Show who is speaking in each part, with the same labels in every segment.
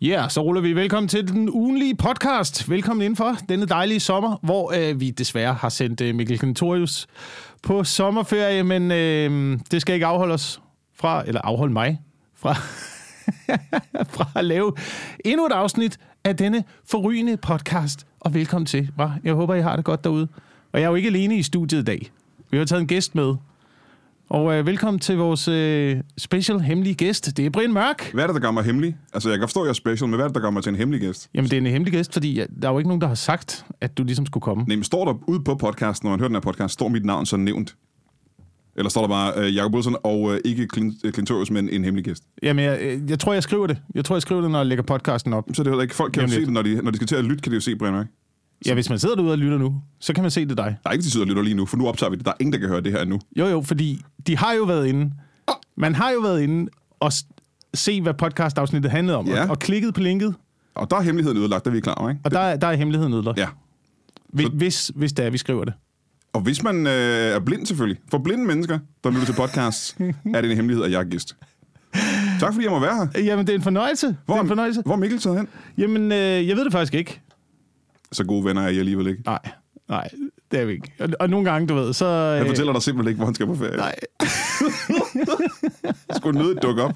Speaker 1: Ja, yeah, så ruller vi. Velkommen til den ugenlige podcast. Velkommen indenfor denne dejlige sommer, hvor øh, vi desværre har sendt øh, Mikkel Kentorius på sommerferie, men øh, det skal ikke afholde os fra, eller afholde mig fra, fra at lave endnu et afsnit af denne forrygende podcast. Og velkommen til. Hva? Jeg håber, I har det godt derude. Og jeg er jo ikke alene i studiet i dag. Vi har taget en gæst med. Og øh, velkommen til vores øh, special hemmelige gæst. Det er Brian Mørk.
Speaker 2: Hvad er det, der gør mig hemmelig? Altså, jeg kan forstå, at jeg er special, men hvad er det, der gør mig til en hemmelig gæst?
Speaker 1: Jamen, det er en hemmelig gæst, fordi der er jo ikke nogen, der har sagt, at du ligesom skulle komme.
Speaker 2: Nej, men står der ude på podcasten, når man hører den her podcast, står mit navn så nævnt? Eller står der bare øh, Jacob Wilson og øh, ikke Clint, Clintorius, men en hemmelig gæst?
Speaker 1: Jamen, jeg, øh, jeg tror, jeg skriver det. Jeg tror, jeg skriver det, når jeg lægger podcasten op.
Speaker 2: Så er det heller ikke. Folk kan jo se det, når de, når de skal til at lytte, kan de jo se Brian Mørk.
Speaker 1: Ja, hvis man sidder derude og lytter nu, så kan man se det dig.
Speaker 2: Der er ikke, de sidder og lytter lige nu, for nu optager vi det. Der er ingen, der kan høre det her nu.
Speaker 1: Jo, jo, fordi de har jo været inde. Man har jo været inde og se, hvad podcastafsnittet handlede om,
Speaker 2: Ja.
Speaker 1: og, og klikket på linket,
Speaker 2: Og der er hemmeligheden ødelagt, der er vi klar over, ikke?
Speaker 1: og der, er- der er hemmeligheden ødelagt.
Speaker 2: Ja.
Speaker 1: Hvis, hvis, hvis det er, vi skriver det.
Speaker 2: Og hvis man øh, er blind selvfølgelig, for blinde mennesker, der lytter til podcasts, er det en hemmelighed, at jeg er gæst. Tak fordi jeg må være her.
Speaker 1: Jamen, det er en fornøjelse.
Speaker 2: Hvor,
Speaker 1: det er en fornøjelse.
Speaker 2: hvor er Mikkel taget hen?
Speaker 1: Jamen, øh, jeg ved det faktisk ikke.
Speaker 2: Så gode venner er I alligevel ikke.
Speaker 1: Nej, nej, det er vi ikke. Og, og nogle gange, du ved, så...
Speaker 2: Jeg
Speaker 1: Øh,
Speaker 2: fortæller dig simpelthen ikke, hvor han skal på ferie.
Speaker 1: nej.
Speaker 2: Skulle nødigt dukke op.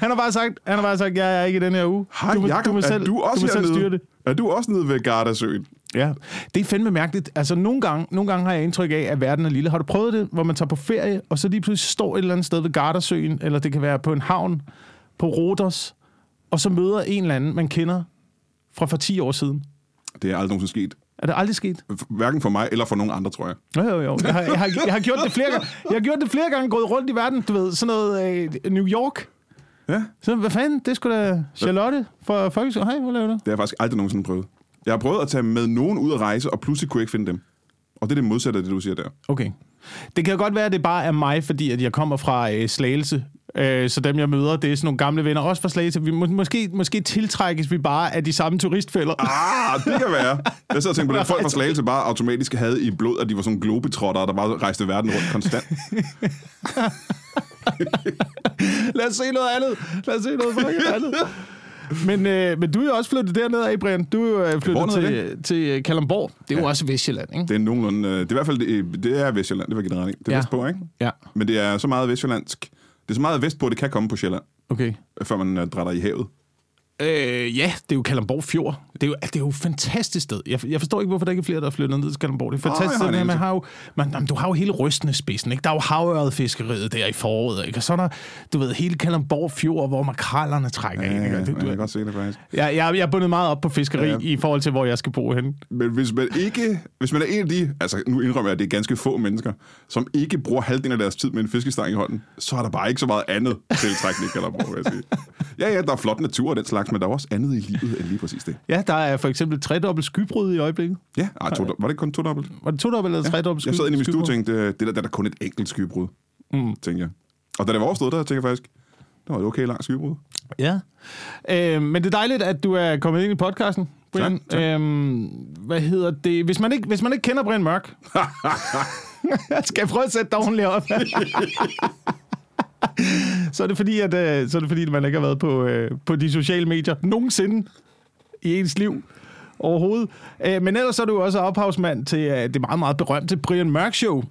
Speaker 1: Han har bare sagt, han har bare sagt, jeg er ikke i den her uge.
Speaker 2: Hej,
Speaker 1: du, må-
Speaker 2: Jacob,
Speaker 1: du må
Speaker 2: er
Speaker 1: selv,
Speaker 2: du også
Speaker 1: du må selv styre det.
Speaker 2: Er du også nede ved Gardasøen?
Speaker 1: Ja, det er fandme mærkeligt. Altså, nogle gange, nogle gange har jeg indtryk af, at verden er lille. Har du prøvet det, hvor man tager på ferie, og så lige pludselig står et eller andet sted ved Gardasøen, eller det kan være på en havn, på Rodos, og så møder en eller anden, man kender fra for 10 år siden.
Speaker 2: Det er aldrig nogensinde sket.
Speaker 1: Er det aldrig sket?
Speaker 2: Hverken for mig eller for nogen andre, tror jeg.
Speaker 1: Jo, jo, jo. Jeg har, jeg har, jeg har gjort det flere gange. Jeg har gjort det flere gange, gået rundt i verden. Du ved, sådan noget øh, New York.
Speaker 2: Ja,
Speaker 1: Så hvad fanden, det skulle da Charlotte fra Folkeskolen. Hej, hvad laver du?
Speaker 2: det har jeg faktisk aldrig nogensinde prøvet. Jeg har prøvet at tage med nogen ud at rejse, og pludselig kunne jeg ikke finde dem. Og det er det modsatte af det, du siger der.
Speaker 1: Okay. Det kan godt være, at det bare er mig, fordi at jeg kommer fra øh, Slagelse. Øh, så dem, jeg møder, det er sådan nogle gamle venner, også fra Slagelse. Vi, må, måske, måske tiltrækkes vi bare af de samme turistfælder.
Speaker 2: Ah, det kan være. Jeg så og tænkte på, at folk fra Slagelse bare automatisk havde i blod, at de var sådan globetrotter, der bare rejste verden rundt konstant.
Speaker 1: Lad os se noget andet. Lad os se noget fucking andet. Men, øh, men du er jo også flyttet derned af, Brian. Du er jo øh, flyttet
Speaker 2: Hvor
Speaker 1: til, til øh, Kalundborg. Det er jo også Vestjylland, ikke?
Speaker 2: Det er nogenlunde... øh, Det er i hvert fald... Det, det er Vestjylland, det var ikke ret Det er
Speaker 1: Ja.
Speaker 2: ja. vestpå, ikke?
Speaker 1: Ja,
Speaker 2: Men det er så meget vestjyllandsk. Det er så meget vestpå, det kan komme på Sjælland,
Speaker 1: okay.
Speaker 2: før man uh, drætter i havet.
Speaker 1: Øh, ja, det er jo Kalundborg Fjord. Det er jo, det er jo et fantastisk sted. Jeg, jeg forstår ikke, hvorfor der ikke er flere, der er flyttet ned til Kalundborg. Det er et fantastisk
Speaker 2: jeg har
Speaker 1: sted, man har jo, man, jamen, du har jo hele Røstnespidsen, ikke? Der er jo havørredfiskeriet der i foråret, ikke? Og så er der, du ved, hele Kalundborg Fjord, hvor makrallerne trækker
Speaker 2: Ja,
Speaker 1: ind,
Speaker 2: ja,
Speaker 1: ikke?
Speaker 2: ja,
Speaker 1: det,
Speaker 2: jeg
Speaker 1: du,
Speaker 2: kan godt se det faktisk.
Speaker 1: jeg, jeg, jeg er bundet meget op på fiskeri
Speaker 2: Ja.
Speaker 1: ja. i forhold til, hvor jeg skal bo henne.
Speaker 2: Men hvis man ikke, hvis man er en af de, altså nu indrømmer jeg, at det er ganske få mennesker, som ikke bruger halvdelen af deres tid med en fiskestang i hånden, så er der bare ikke så meget andet tiltrækning, der bruge, vil jeg sige. Ja, ja, der er flot natur og den slags, men der er også andet i livet end lige præcis det.
Speaker 1: Ja, der er for eksempel tredobbelt skybrud i øjeblikket.
Speaker 2: Ja, ej, to, var det kun to dobbelt?
Speaker 1: Var det todobbelt eller tredobbelt sky,
Speaker 2: Jeg sad inde i min stue og
Speaker 1: skybrud?
Speaker 2: tænkte, det, det der, der er kun et enkelt skybrud, mm. tænkte jeg. Og da det var overstået, der tænkte jeg faktisk, det var et okay langt skybrud.
Speaker 1: Ja. Øh, men det er dejligt, at du er kommet ind i podcasten, Brian.
Speaker 2: Tak, tak.
Speaker 1: Øhm, hvad hedder det? Hvis man ikke, hvis man ikke kender Brian Mørk, skal jeg prøve at sætte dig ordentligt op. så er det fordi, at, øh, så er det fordi, at man ikke har været på, øh, på de sociale medier nogensinde i ens liv overhovedet. Øh, men ellers er du også ophavsmand til øh, det meget, meget berømte Brian Mørk Show,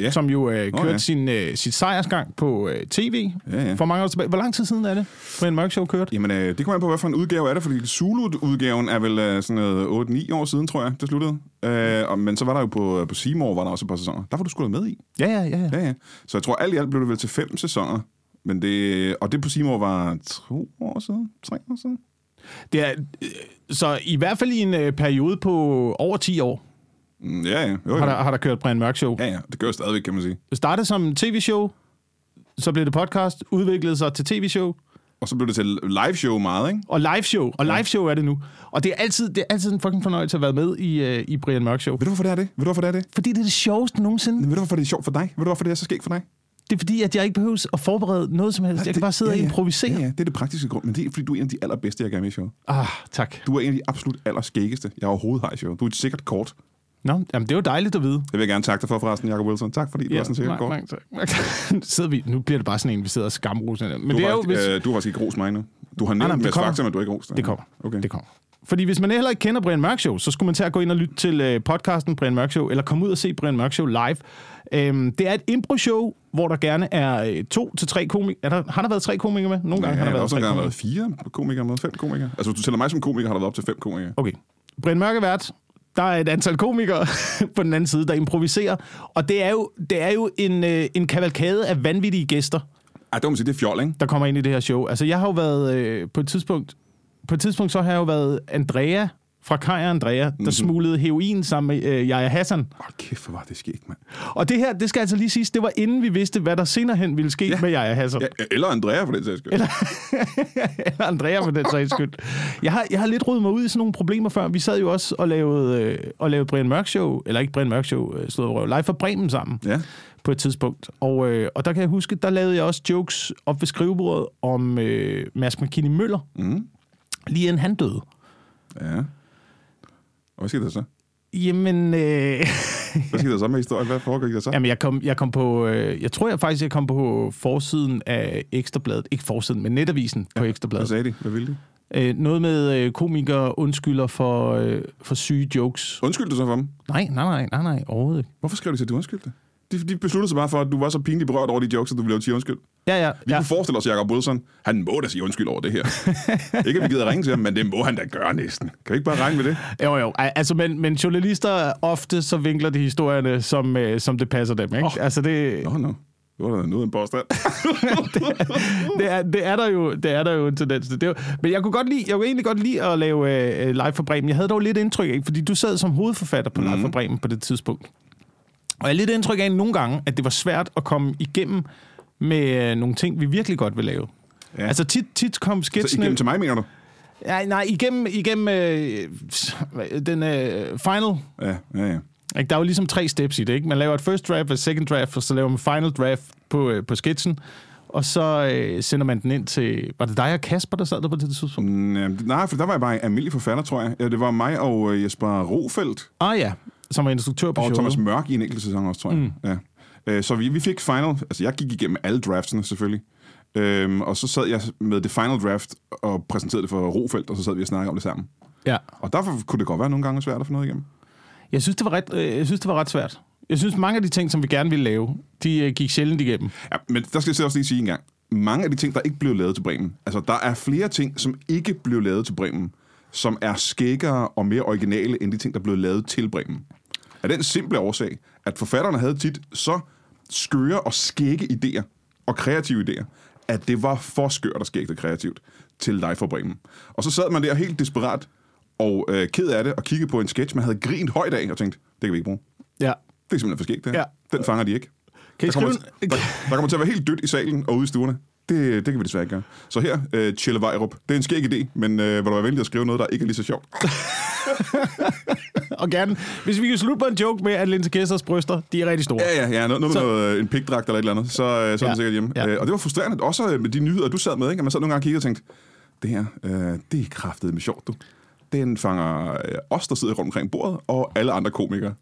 Speaker 2: Ja.
Speaker 1: som jo øh, kørte
Speaker 2: ja.
Speaker 1: sin, øh, sit sejrsgang på øh, tv
Speaker 2: Ja, ja.
Speaker 1: for mange år tilbage. Hvor lang tid siden er det, Brian Mørk Show kørte?
Speaker 2: Jamen, øh, det kommer an på, hvad for en udgave er det, fordi Zulu-udgaven er vel øh, sådan noget 8-9 år siden, tror jeg, det sluttede. Øh, og, men så var der jo på, på Seymour, var der også et par sæsoner. Der var du sgu da med i.
Speaker 1: Ja, ja, ja. ja.
Speaker 2: Ja, ja. Så jeg tror, alt i alt blev det vel til fem sæsoner. Men det, og det på Seymour var to år siden, tre år siden.
Speaker 1: Det er, øh, så i hvert fald i en øh, periode på over 10 år
Speaker 2: Mm, Ja, ja. Jo, jo.
Speaker 1: har der, har der kørt Brian Mørk Show.
Speaker 2: Ja, ja. Det gør stadigvæk, kan man sige.
Speaker 1: Det startede som tv-show, så blev det podcast, udviklede sig til tv-show,
Speaker 2: Og så blev det til live show meget, ikke?
Speaker 1: og live-show. Og live-show er det nu. Og det er altid, det er altid en fucking fornøjelse at være med i, øh, i Brian Mørk Show.
Speaker 2: Ved du, hvorfor det er det? Ved du, hvorfor det er det?
Speaker 1: Fordi det er det sjoveste nogensinde.
Speaker 2: Ved du, hvorfor det er sjovt for dig? Ved du, hvorfor det er så skægt for dig?
Speaker 1: Det er fordi, at jeg ikke behøver at forberede noget som helst. Jeg kan bare sidde og improvisere.
Speaker 2: Ja, ja, det er det praktiske grund. Men det er, fordi du er en af de allerbedste, jeg gerne med i showet.
Speaker 1: Ah, tak.
Speaker 2: Du er en af de absolut allerskæggeste, jeg overhovedet har i showet. Du er et sikkert kort.
Speaker 1: Nå, jamen det er jo dejligt at vide.
Speaker 2: Det vil jeg gerne takke dig for forresten, Jacob Wilson. Tak, fordi du er sådan sikkert kort.
Speaker 1: mange tak. Sidder vi, nu bliver det bare sådan en, vi sidder og skamroser. Men
Speaker 2: Du
Speaker 1: det er jo, hvis,
Speaker 2: øh, du har faktisk ikke ros mig nu. Du har
Speaker 1: nej,
Speaker 2: nævnt
Speaker 1: det
Speaker 2: med fakta, men du har ikke rost
Speaker 1: Det kommer.
Speaker 2: Okay.
Speaker 1: Det kommer. Fordi hvis man heller ikke kender Brian Mørk Show, så skulle man til at gå ind og lytte til øh, podcasten Brian Mørk Show, eller komme ud og se Brian Mørk Show live. Øhm, det er et impro-show, hvor der gerne er øh, to til tre komikere. Er der, har der været tre komikere med? Nogle gange
Speaker 2: Ja,
Speaker 1: har der været tre komikere.
Speaker 2: været fire komikere med, fem komikere. Altså, hvis du tæller mig som komiker, har der været op til fem komikere.
Speaker 1: Okay. Brian Mørk er vært. Der er et antal komikere på den anden side, der improviserer. Og det er jo, det er jo en, øh, en kavalkade af vanvittige gæster,
Speaker 2: Ej, det må man sige, det er fjol, ikke?
Speaker 1: der kommer ind i det her show. Altså, jeg har jo været øh, på et tidspunkt... På et tidspunkt så har jeg jo været Andrea fra Kaj og Andrea, der mm-hmm. smuglede heroin sammen med øh, Jaja Hassan.
Speaker 2: Åh, kæft, hvor var det skægt, mand.
Speaker 1: Og det her, det skal altså lige siges, det var inden vi vidste, hvad der senere hen ville ske ja. Med Jaja Hassan.
Speaker 2: Ja, eller Andrea, for den sags skyld.
Speaker 1: Eller, eller Andrea for den sags skyld. Jeg har, jeg har lidt rodet mig ud i sådan nogle problemer før. Vi sad jo også og lavede, øh, og lavede Brian Mørk Show, eller ikke Brian Mørk Show, øh, stod røv, live for Bremen sammen
Speaker 2: Ja.
Speaker 1: på et tidspunkt. Og, øh, og der kan jeg huske, der lavede jeg også jokes op ved skrivebordet om øh, Mads McKinney Møller,
Speaker 2: Mm.
Speaker 1: lige inden han døde.
Speaker 2: Ja. Og hvad skete der så?
Speaker 1: Jamen, øh,
Speaker 2: Hvad skete der så med historien? Hvad foregik der så?
Speaker 1: jamen jeg, kom, jeg kom på, øh, jeg tror jeg faktisk, jeg kom på forsiden af Ekstrabladet. Ikke forsiden, men netavisen på
Speaker 2: Hvad
Speaker 1: Ekstrabladet.
Speaker 2: sagde de? Hvad ville de?
Speaker 1: Øh, noget med øh, komikere undskylder for, øh, for syge jokes.
Speaker 2: Undskyld du så for dem?
Speaker 1: Nej, nej, nej, nej, nej, overhovedet ikke.
Speaker 2: Hvorfor skrev de til, at du undskyldte? De, de besluttede sig bare for, at du var så pinligt berørt over de jokes, at du ville sige undskyld.
Speaker 1: Ja, ja,
Speaker 2: Vi
Speaker 1: ja.
Speaker 2: kunne forestille os, at Jacob Wilson, han må da sige undskyld over det her. ikke, at vi gider ringe til ham, men det må han da gøre næsten. Kan vi ikke bare regne med det?
Speaker 1: Jo, jo. Altså, men, men journalister ofte så vinkler de historierne, som, øh, som det passer dem, ikke? Oh. Altså, det,
Speaker 2: Nå, nå. Det var da noget af en påstand.
Speaker 1: det, er, det, er der jo, det er der jo en tendens til. Det er men jeg kunne, godt lide, jeg kunne egentlig godt lide at lave øh, Live for Bremen. Jeg havde dog lidt indtryk af, fordi du sad som hovedforfatter på mm. Live for Bremen på det tidspunkt. Og jeg havde lidt indtryk af nogle gange, at det var svært at komme igennem med øh, nogle ting, vi virkelig godt vil lave.
Speaker 2: Ja.
Speaker 1: Altså tit, tit kom
Speaker 2: Så
Speaker 1: skitsene...
Speaker 2: igennem til mig, mener du?
Speaker 1: Ja, nej, igennem, igennem øh, den øh, final.
Speaker 2: Ja, ja, ja.
Speaker 1: Ikke? Der er jo ligesom tre steps i det. Ikke? Man laver et first draft, et second draft, og så laver man final draft på, øh, på skitsen. Og så øh, sender man den ind til... Var det dig og Kasper, der sad der på det tidspunkt?
Speaker 2: Mm, Nej, for der var jeg bare almindelig forfatter, tror jeg. Ja, det var mig og øh, Jesper Rofeldt
Speaker 1: Ah ja, som var instruktør på
Speaker 2: og
Speaker 1: showet.
Speaker 2: Thomas Mørk i en enkelt sæson også, tror jeg. Mm. Ja. Øh, Så vi, vi fik final. Altså, jeg gik igennem alle draftsene, selvfølgelig. Øhm, og så sad jeg med det final draft og præsenterede det for Rofeldt, og så sad vi og snakkede om det sammen.
Speaker 1: Ja.
Speaker 2: Og derfor kunne det godt være nogle gange svært at få noget igennem.
Speaker 1: Jeg synes, det var ret, øh, jeg synes, det var ret svært. Jeg synes, mange af de ting, som vi gerne ville lave, de øh, gik sjældent igennem.
Speaker 2: Ja, men der skal jeg så også lige sige en gang. Mange af de ting, der ikke blev lavet til Bremen, altså der er flere ting, som ikke blev lavet til Bremen, som er skækkere og mere originale, end de ting, der blev lavet til Bremen. Af den simple årsag, at forfatterne havde tit så skøre og skægge idéer, og kreative idéer, at det var for skørt og skægt og kreativt til Live for Bremen. Og så sad man der helt desperat og øh, ked af det, og kiggede på en sketch, man havde grint højt af, og tænkte, det kan vi ikke bruge.
Speaker 1: Ja.
Speaker 2: Det er simpelthen for skægt, det her.
Speaker 1: Ja.
Speaker 2: Den fanger de ikke.
Speaker 1: Kan I
Speaker 2: Der kommer, der, der kommer til at være helt dødt i salen og ude i stuerne. Det, det kan vi desværre ikke gøre. Så her, uh, Tjelle Vejrup. Det er en skæg idé, men uh, vil du være venlig at skrive noget, der ikke er lige så sjovt?
Speaker 1: Og gerne, hvis vi kan slutte på en joke med, at Linse Kessers bryster, de er rigtig store.
Speaker 2: Ja, ja, ja. Noget, noget med
Speaker 1: Så-
Speaker 2: noget, øh, en pigdragt eller et eller andet. Så, uh, så er
Speaker 1: Ja,
Speaker 2: sikkert hjemme.
Speaker 1: ja.
Speaker 2: Uh, og det var frustrerende. Også øh, med de nyheder, du sad med. Ikke? At man sad nogle gange og kiggede og tænkte, det her, uh, det er kraftet med sjovt, du. Den fanger uh, os, der sidder rundt omkring bordet, og alle andre komikere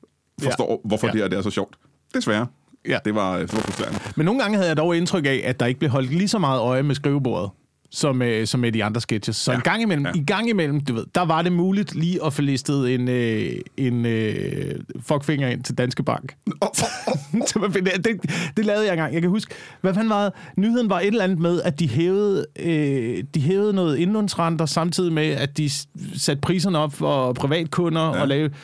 Speaker 2: forstår, ja. hvorfor
Speaker 1: Ja.
Speaker 2: det her det er så sjovt. Desværre.
Speaker 1: Ja.
Speaker 2: Det var, det var frustrerende.
Speaker 1: Men nogle gange havde jeg dog indtryk af, at der ikke blev holdt lige så meget øje med skrivebordet, som, øh, som med de andre sketches. Så ja. En gang imellem,
Speaker 2: Ja.
Speaker 1: i gang imellem, du ved, der var det muligt lige at få listet en, øh, en øh, fuckfinger ind til Danske Bank. Så man finder- det, det lavede jeg engang. Jeg kan huske, hvad fanden var det? Nyheden var et eller andet med, at de hævede, øh, de hævede noget indlånsrenter, samtidig med, at de satte priserne op for privatkunder, ja. og lavede,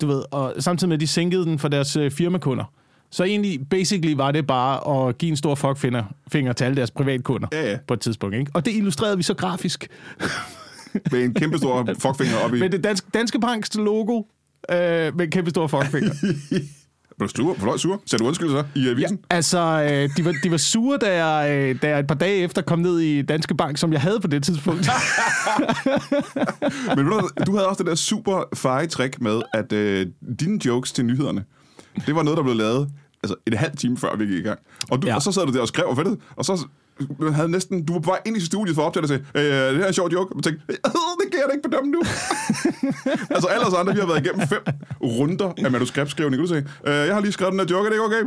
Speaker 1: du ved, og samtidig med, at de sænkede den for deres øh, firmakunder. Så egentlig, basically var det bare at give en stor fuckfinger finger til alle deres privatkunder
Speaker 2: Ja, ja.
Speaker 1: på et tidspunkt. Ikke? Og det illustrerede vi så grafisk.
Speaker 2: Med en kæmpe stor fuckfinger op i...
Speaker 1: Med det danske, danske Banks logo, øh, med en kæmpe stor fuckfinger.
Speaker 2: Blev du sur? Du sur? Sagde du undskyld så i avisen?
Speaker 1: Ja, altså, øh, de, var, de var sure, da jeg, øh, da jeg et par dage efter kom ned i Danske Bank, som jeg havde på det tidspunkt.
Speaker 2: Men du, du havde også det der super feje trick med, at øh, dine jokes til nyhederne, det var noget, der blev lavet altså, en halv time før vi gik i gang. Og, du,
Speaker 1: Ja.
Speaker 2: ja. og så sad du der og skrev og fedtet, og så havde næsten, du var vej ind i studiet for at optage og sagde, øh, det her er en sjov joke. Og jeg tænkte, "Øh, det kan jeg da ikke bedømme nu. altså alle os andre, vi har været igennem fem runder af manuskriptskrivning. Du sagde, øh, jeg har lige skrevet den her joke, er det ikke okay?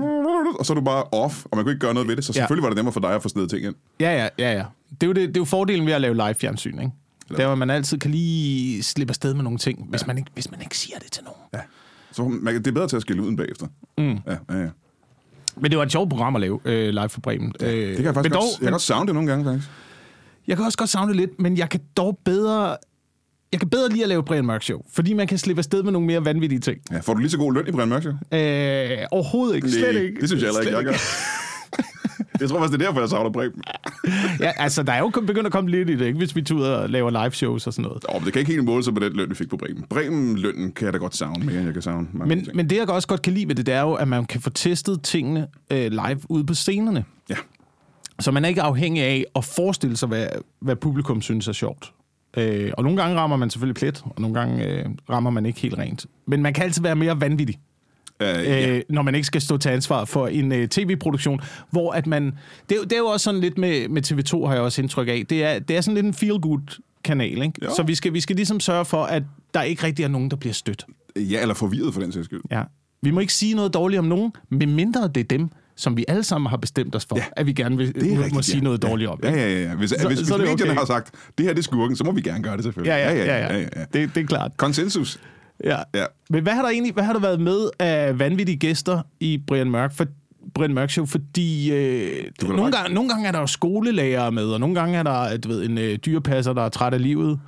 Speaker 2: Og så er du bare off, og man kunne ikke gøre noget ved det. Så
Speaker 1: Ja.
Speaker 2: selvfølgelig var det nemmere for dig at få sådan ting ind.
Speaker 1: ja, ja, ja, ja. det, er jo det, det er jo fordelen ved at lave live-fjernsyn, ikke? Det er, at man altid kan lige slippe afsted med nogle ting, hvis, man ikke, hvis man ikke siger det til nogen.
Speaker 2: Ja. Så man, det er bedre til at skille uden bagefter. Mm. Ja, ja, ja.
Speaker 1: Men det var et sjovt program at lave, øh, live for Bremen. Øh,
Speaker 2: Det kan jeg faktisk
Speaker 1: men
Speaker 2: godt, jeg kan godt savne det nogle gange, faktisk.
Speaker 1: Jeg kan også godt savne det lidt, men jeg kan dog bedre... Jeg kan bedre lide at lave Brian Mørk Show, fordi man kan slippe afsted med nogle mere vanvittige ting.
Speaker 2: Ja, får du lige så god løn i Brian Mørk Show?
Speaker 1: Øh, overhovedet ikke. Slet ikke.
Speaker 2: Det synes jeg heller ikke, jeg gør. jeg tror faktisk, det er derfor, jeg savner Breben.
Speaker 1: Ja, altså, der er jo begyndt at komme lidt i det, ikke? hvis vi tager ud og laver live shows og sådan noget.
Speaker 2: Åh, men det kan ikke helt måle sig på den løn, vi fik på Bremen. Bremen-lønnen kan jeg da godt savne mere, end jeg kan savne mange
Speaker 1: Men,
Speaker 2: ting.
Speaker 1: men det, jeg også godt kan lide ved det, det er jo, at man kan få testet tingene øh, live ude på scenerne.
Speaker 2: Ja.
Speaker 1: Så man er ikke afhængig af at forestille sig, hvad, hvad publikum synes er sjovt. Øh, og nogle gange rammer man selvfølgelig plet, og nogle gange øh, rammer man ikke helt rent. Men man kan altid være mere vanvittig,
Speaker 2: Uh, ja.
Speaker 1: øh, når man ikke skal stå til ansvar for en øh, tv-produktion, hvor at man... Det, er det er jo også sådan lidt med, med TV2, har jeg også indtryk af. Det er, det er sådan lidt en feel-good kanal, ikke?
Speaker 2: Jo.
Speaker 1: Så vi skal, vi skal ligesom sørge for, at der ikke rigtig er nogen, der bliver stødt.
Speaker 2: ja, eller forvirret for den sags skyld.
Speaker 1: Ja. Vi må ikke sige noget dårligt om nogen, medmindre det er dem, som vi alle sammen har bestemt os for,
Speaker 2: Ja.
Speaker 1: at vi gerne vil,
Speaker 2: Det er
Speaker 1: må,
Speaker 2: rigtigt,
Speaker 1: må sige
Speaker 2: ja.
Speaker 1: noget dårligt om.
Speaker 2: Ja,
Speaker 1: ikke?
Speaker 2: ja, ja. ja. Hvis,
Speaker 1: Så-
Speaker 2: hvis,
Speaker 1: så
Speaker 2: hvis
Speaker 1: er
Speaker 2: medierne
Speaker 1: okay.
Speaker 2: har sagt, det her det er skurken, så må vi gerne gøre det selvfølgelig.
Speaker 1: Ja, ja, ja. ja, ja. Det, det er klart.
Speaker 2: Konsensus.
Speaker 1: Ja.
Speaker 2: Ja.
Speaker 1: Men hvad har der egentlig hvad har der været med af vanvittige gæster i Brian Mørk? For, Brian Mørk Show, fordi øh, nogle, gange, nogle gange er der jo skolelærere med, og nogle gange er der du ved, en øh, dyrepasser, der er træt af livet.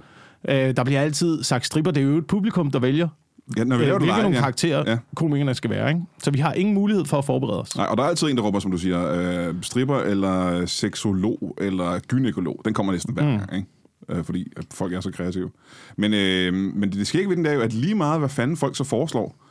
Speaker 1: Øh, der bliver altid sagt stripper. Det er jo et publikum, der vælger,
Speaker 2: Ja, når vi
Speaker 1: øh, hvilke nogle
Speaker 2: ja.
Speaker 1: karakterer
Speaker 2: Ja.
Speaker 1: komikerne skal være. Ikke? Så vi har ingen mulighed for at forberede os.
Speaker 2: Nej, og der er altid en, der råber, som du siger, øh, stripper eller seksolog eller gynekolog. Den kommer næsten hver
Speaker 1: Mm.
Speaker 2: gang, ikke? Øh, fordi at folk er så kreative. Men, øh, men det skægge ved den, det er jo, at lige meget, hvad fanden folk så foreslår,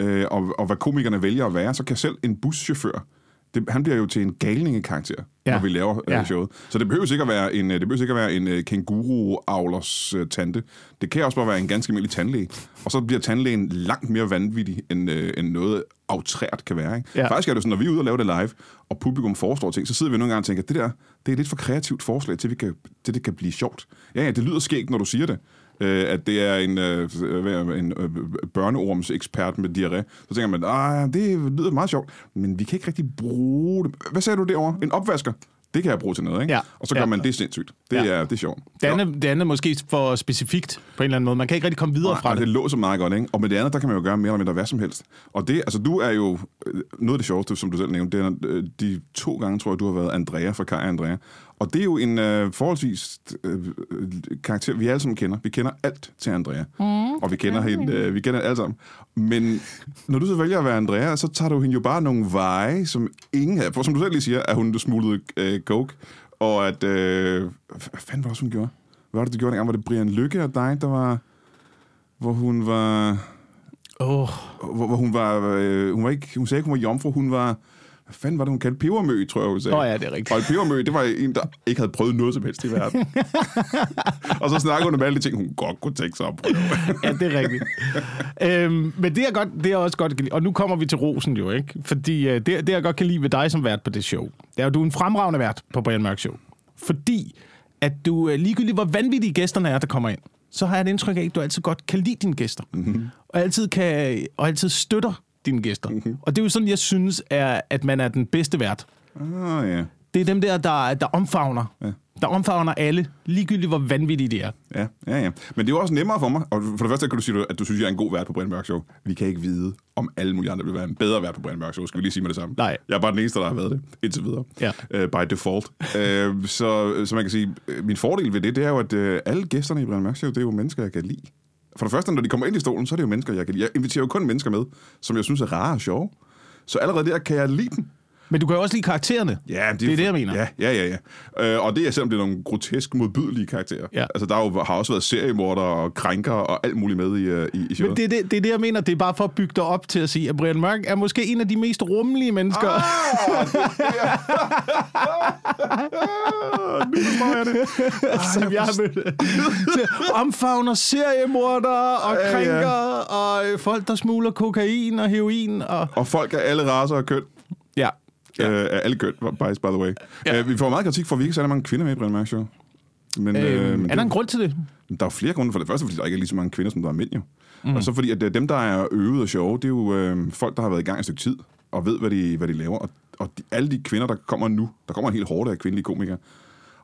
Speaker 2: øh, og, og hvad komikerne vælger at være, så kan selv en buschauffør, det, han bliver jo til en galningekarakter, ja. Når vi laver
Speaker 1: Ja.
Speaker 2: ja. showet. Så det behøver ikke at være en, øh, det behøver ikke at være en uh, kænguru-avlers uh, tante. Det kan også bare være en ganske almindelig tandlæge. Og så bliver tandlægen langt mere vanvittig, end, uh, end noget autrært kan være. Ikke?
Speaker 1: Ja.
Speaker 2: Faktisk er det sådan, når vi er ude og lave det live, og publikum foreslår ting, så sidder vi nogle gange og tænker, det der, det er lidt for kreativt forslag, til, vi kan, til det kan blive sjovt. Ja, ja, det lyder skægt, når du siger det. Øh, at det er en, øh, det, en øh, børneormsekspert med diarré. Så tænker man, ah, det lyder meget sjovt, men vi kan ikke rigtig bruge det. Hvad sagde du derovre? En opvasker? Det kan jeg bruge til noget, ikke?
Speaker 1: Ja.
Speaker 2: Og så gør
Speaker 1: Ja.
Speaker 2: man det sindssygt. Det,
Speaker 1: Ja.
Speaker 2: er, det er sjovt.
Speaker 1: Det andet, det andet måske for specifikt på en eller anden måde. Man kan ikke rigtig komme videre
Speaker 2: Nej,
Speaker 1: fra
Speaker 2: og
Speaker 1: det.
Speaker 2: det låser meget godt, ikke? Og med det andet, der kan man jo gøre mere eller mindre hvad som helst. Og det, altså du er jo, øh, noget af det sjoveste, som du selv nævnte, det er øh, de to gange, tror jeg, du har været Andrea fra Kaj og Andrea. Og det er jo en øh, forholdsvis øh, karakter, vi alle sammen kender. Vi kender alt til Andrea. Mm. Og vi kender hende, øh, vi kender alt sammen. Men når du så vælger at være Andrea, så tager du hende jo bare nogle veje, som ingen havde. For som du selv lige siger, at hun smuglede øh, coke. Og at, øh, hvad fanden var det også, hun gjorde? Hvad var det, du gjorde dengang? Var det Brian Lykke og dig, der var hvor hun var...
Speaker 1: Oh,
Speaker 2: Hvor, hvor hun var... Øh, hun, var ikke, hun sagde ikke, hun var jomfru. Hun var... Hvad fanden var det, hun kaldte? Pebermø, tror jeg, hun sagde.
Speaker 1: Nå ja, det er rigtigt.
Speaker 2: Og pebermø, det var en, der ikke havde prøvet noget som helst i verden. og så snakkede hun om alle de ting, hun godt kunne tænke sig at prøve.
Speaker 1: ja, det er rigtigt. øhm, men det er, godt, det er også godt. Og nu kommer vi til rosen jo, ikke? Fordi øh, det, det, jeg godt kan lide ved dig som vært på det show, det er jo, du er en fremragende vært på Brian Mørk Show. Fordi at du øh, ligegyldigt, hvor vanvittige gæsterne er, der kommer ind, så har jeg et indtryk af, at du altid godt kan lide dine gæster. Mm-hmm. Og, altid kan, og altid støtter dine gæster. Mm-hmm. Og det er jo sådan, jeg synes, er, at man er den bedste vært.
Speaker 2: Ah, ja.
Speaker 1: Det er dem der, der, der omfavner.
Speaker 2: Ja.
Speaker 1: Der omfavner alle, ligegyldigt hvor vanvittige de er.
Speaker 2: Ja, ja, ja. Men det er jo også nemmere for mig. Og for det første kan du sige, at du synes, at jeg er en god vært på Brian Mørk Show. Vi kan ikke vide, om alle mulige andre vil være en bedre vært på Brian Mørk Show. Skal vi lige sige med det samme?
Speaker 1: Nej.
Speaker 2: Jeg er bare den eneste, der har været det indtil videre.
Speaker 1: Ja.
Speaker 2: Uh, by default. uh, så, så man kan sige, øh, min fordel ved det, det er jo, at uh, alle gæsterne i Brian Mørk Show, det er jo mennesker, jeg kan lide. For det første, når de kommer ind i stolen, så er det jo mennesker, jeg kan lide. Jeg inviterer jo kun mennesker med, som jeg synes er rare og sjove. Så allerede der kan jeg lide dem.
Speaker 1: Men du kan jo også lide karaktererne.
Speaker 2: Ja,
Speaker 1: Det er det, jeg mener.
Speaker 2: Ja, ja, ja. ja. Øh, og det er selvom det er nogle grotesk modbydelige karakterer.
Speaker 1: Ja.
Speaker 2: Altså, der er jo, har også været seriemorder og krænker og alt muligt med i, øh, i, i showet.
Speaker 1: Men det er det, det er det, jeg mener. Det er bare for at bygge dig op til at sige, at Brian Mørk er måske en af de mest rummelige mennesker. Ah!
Speaker 2: forstår jeg det.
Speaker 1: som jeg har mødt. Omfavner seriemordere og
Speaker 2: Ja, ja.
Speaker 1: krænker og øh, folk, der smugler kokain og heroin. Og...
Speaker 2: Og folk af alle raser og køn.
Speaker 1: Ja.
Speaker 2: Øh, af alle køn, by, by the way.
Speaker 1: Ja.
Speaker 2: Øh, vi får meget kritik for, at vi ikke særlig mange kvinder med i Brian Show. Men, øh,
Speaker 1: Øh,
Speaker 2: men
Speaker 1: er der en grund til det?
Speaker 2: Der er flere grunde. For det første, fordi der ikke er lige så mange kvinder, som der er mænd jo. Mm. Og så fordi, at øh, dem, der er øvet og sjove, det er jo øh, folk, der har været i gang et stykke tid, og ved, hvad de, hvad de laver. Og, og de, alle de kvinder, der kommer nu, der kommer en helt hårde af kvindelige komikere.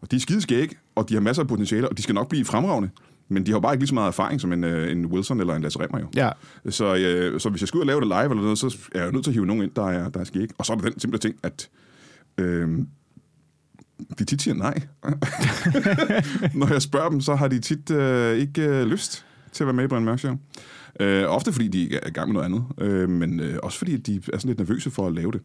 Speaker 2: Og de er skide skæg, og de har masser af potentiale, og de skal nok blive fremragende. Men de har jo bare ikke lige så meget erfaring som en, øh, en Wilson eller en Lasse Remmer jo.
Speaker 1: Ja.
Speaker 2: Så, øh, så hvis jeg skal ud og lave det live eller noget, så er jeg nødt til at hive nogen ind, der er, der er skæg. Og så er der den simple ting, at øh, de tit siger nej. Når jeg spørger dem, så har de tit øh, ikke øh, lyst til at være med i Brian Mørk Show. Øh, ofte fordi de er i gang med noget andet, øh, men øh, også fordi de er sådan lidt nervøse for at lave det.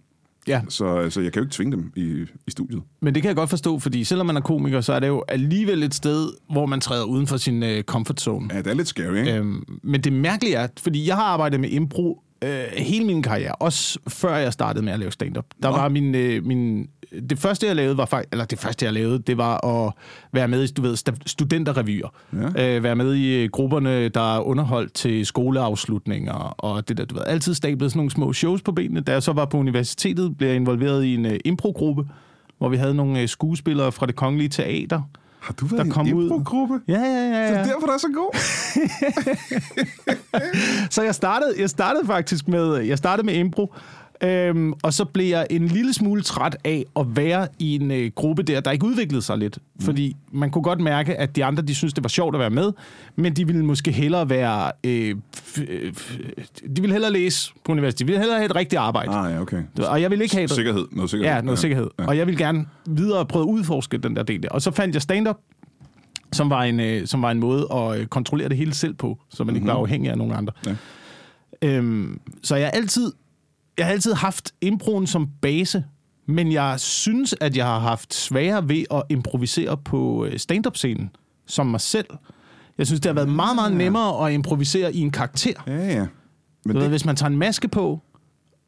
Speaker 1: Ja,
Speaker 2: Så, så jeg kan jo ikke tvinge dem i, i studiet.
Speaker 1: men det kan jeg godt forstå, fordi selvom man er komiker, så er det jo alligevel et sted, hvor man træder uden for sin øh, comfort zone.
Speaker 2: Ja, det er lidt scary, ikke?
Speaker 1: Øhm, men det mærkelige er, fordi jeg har arbejdet med impro øh, hele min karriere, også før jeg startede med at lave stand-up. Der
Speaker 2: Nå.
Speaker 1: var min, øh, min... Det første, jeg lavede, var faktisk... Eller det første, jeg lavede, det var at være med i, du ved, studenterrevyer.
Speaker 2: Ja.
Speaker 1: Øh, være med i øh, grupperne, der er underholdt til skoleafslutninger, og det der, du ved, altid stablet sådan nogle små shows på benene. Da jeg så var på universitetet, blev jeg involveret i en øh, improgruppe, hvor vi havde nogle øh, skuespillere fra det kongelige teater.
Speaker 2: Har du været
Speaker 1: der kom
Speaker 2: i en impro-gruppe?
Speaker 1: Ja, ja, ja.
Speaker 2: Det
Speaker 1: ja.
Speaker 2: er derfor, der er så god.
Speaker 1: Så jeg startede, jeg startede faktisk med, jeg startede med impro, øhm, og så blev jeg en lille smule træt af at være i en øh, gruppe der, der ikke udviklede sig lidt. Mm. Fordi man kunne godt mærke, at de andre, de synes det var sjovt at være med, men de ville måske hellere være, øh, øh, f- de ville hellere læse på universitetet, de ville hellere have et rigtigt arbejde.
Speaker 2: Ah, ja, okay.
Speaker 1: Og jeg ville ikke have et,
Speaker 2: Sikkerhed. Noget sikkerhed.
Speaker 1: Ja, noget sikkerhed.
Speaker 2: Ja.
Speaker 1: Og jeg vil gerne videre prøve at udforske den der del der. Og så fandt jeg stand-up, som var en, øh, som var en måde at øh, kontrollere det hele selv på, så man ikke var afhængig af nogen andre.
Speaker 2: Ja.
Speaker 1: Øhm, så jeg altid, jeg har altid haft improen som base, men jeg synes, at jeg har haft sværere ved at improvisere på øh, stand-up-scenen som mig selv. Jeg synes, det har været meget, meget nemmere at improvisere i en karakter.
Speaker 2: Ja, ja. Men
Speaker 1: ved,
Speaker 2: det,
Speaker 1: hvis man tager en maske på,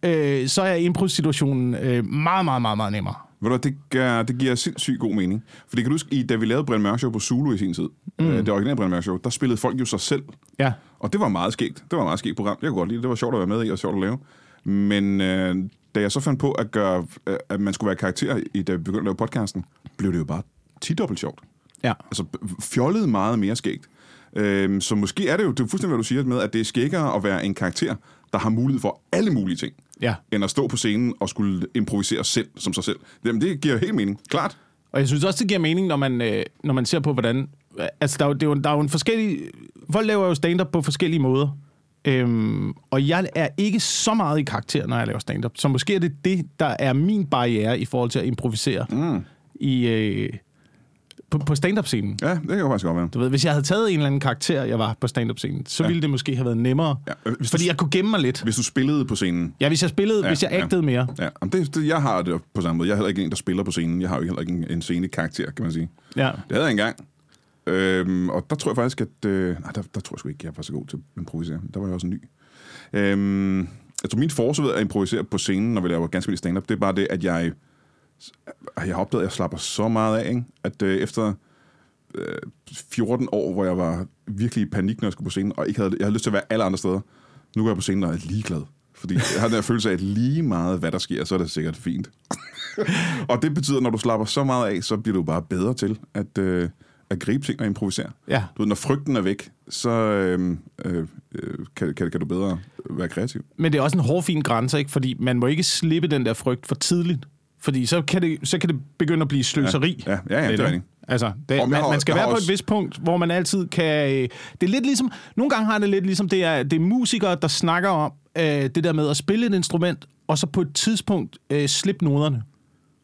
Speaker 1: øh, så er impro-situationen øh, meget, meget, meget, meget nemmere.
Speaker 2: ved du, det, gør, det giver sindssygt god mening. For det kan du huske, i, da vi lavede Brian Mørk Show på Zulu i sin tid, mm. det originale Brian Mørk Show, der spillede folk jo sig selv.
Speaker 1: Ja.
Speaker 2: Og det var meget skægt. Det var et meget skægt program. Jeg kunne godt lide det. Det var sjovt at være med i og sjovt at lave. Men øh, da jeg så fandt på at gøre, øh, at man skulle være karakter, i, da vi begyndte at lave podcasten, blev det jo bare 10 dobbelt sjovt.
Speaker 1: Ja.
Speaker 2: Altså fjollet meget mere skægt. Øhm, så måske er det jo, det er fuldstændig, hvad du siger med, at det er skæggere at være en karakter, der har mulighed for alle mulige ting,
Speaker 1: Ja.
Speaker 2: end at stå på scenen og skulle improvisere selv, som sig selv. Jamen, det giver helt mening. Klart.
Speaker 1: Og jeg synes også, det giver mening, når man, øh, når man ser på, hvordan... Altså, der er, er jo, der er jo en forskellig... Folk laver jo stand-up på forskellige måder. Øhm, og jeg er ikke så meget i karakter, når jeg laver stand-up. Så måske er det det, der er min barriere i forhold til at improvisere mm. i, øh, på, på stand-up-scenen.
Speaker 2: Ja, det kan jo faktisk godt være.
Speaker 1: Du ved, hvis jeg havde taget en eller anden karakter, jeg var på stand-up-scenen, så
Speaker 2: Ja.
Speaker 1: ville det måske have været nemmere.
Speaker 2: Ja, øh, hvis
Speaker 1: fordi
Speaker 2: du-
Speaker 1: jeg kunne gemme mig lidt.
Speaker 2: Hvis du spillede på scenen,
Speaker 1: Ja, hvis jeg spillede,
Speaker 2: Ja,
Speaker 1: hvis jeg
Speaker 2: ja.
Speaker 1: agtede mere.
Speaker 2: Ja, jamen det, det, jeg har det på samme måde. Jeg er heller ikke en, der spiller på scenen. Jeg har jo heller ikke en, en scenekarakter, kan man sige.
Speaker 1: Ja.
Speaker 2: Det havde jeg engang. Øhm, og der tror jeg faktisk, at... Øh, nej, der, der tror jeg sgu ikke, jeg var så god til at improvisere. Der var jeg også ny. Øhm, jeg tror, min force ved at improvisere på scenen, når vi laver ganske vildt stand-up, det er bare det, at jeg... Jeg har opdaget, at jeg slapper så meget af, ikke? at øh, efter øh, 14 år, hvor jeg var virkelig i panik, når jeg skulle på scenen, og ikke havde, jeg havde lyst til at være alle andre steder, nu går jeg på scenen og er ligeglad. Fordi jeg har den her følelse af, at lige meget, hvad der sker, så er det sikkert fint. og det betyder, at når du slapper så meget af, så bliver du bare bedre til at, øh, at gribe ting og improvisere.
Speaker 1: Ja.
Speaker 2: Du ved, når frygten er væk, så øh, øh, øh, kan, kan, kan du bedre være kreativ.
Speaker 1: Men det er også en hårfin grænse, ikke? Fordi man må ikke slippe den der frygt for tidligt. Fordi så kan det, så kan det begynde at blive sløseri.
Speaker 2: Ja, ja, ja, det
Speaker 1: Lidt,
Speaker 2: er.
Speaker 1: Altså, det, man,
Speaker 2: har-
Speaker 1: man skal være på
Speaker 2: også-
Speaker 1: et vist punkt, hvor man altid kan... øh, Det er lidt ligesom... Nogle gange har det lidt ligesom, det er, det er musikere, der snakker om øh, det der med at spille et instrument, og så på et tidspunkt øh, slippe noderne.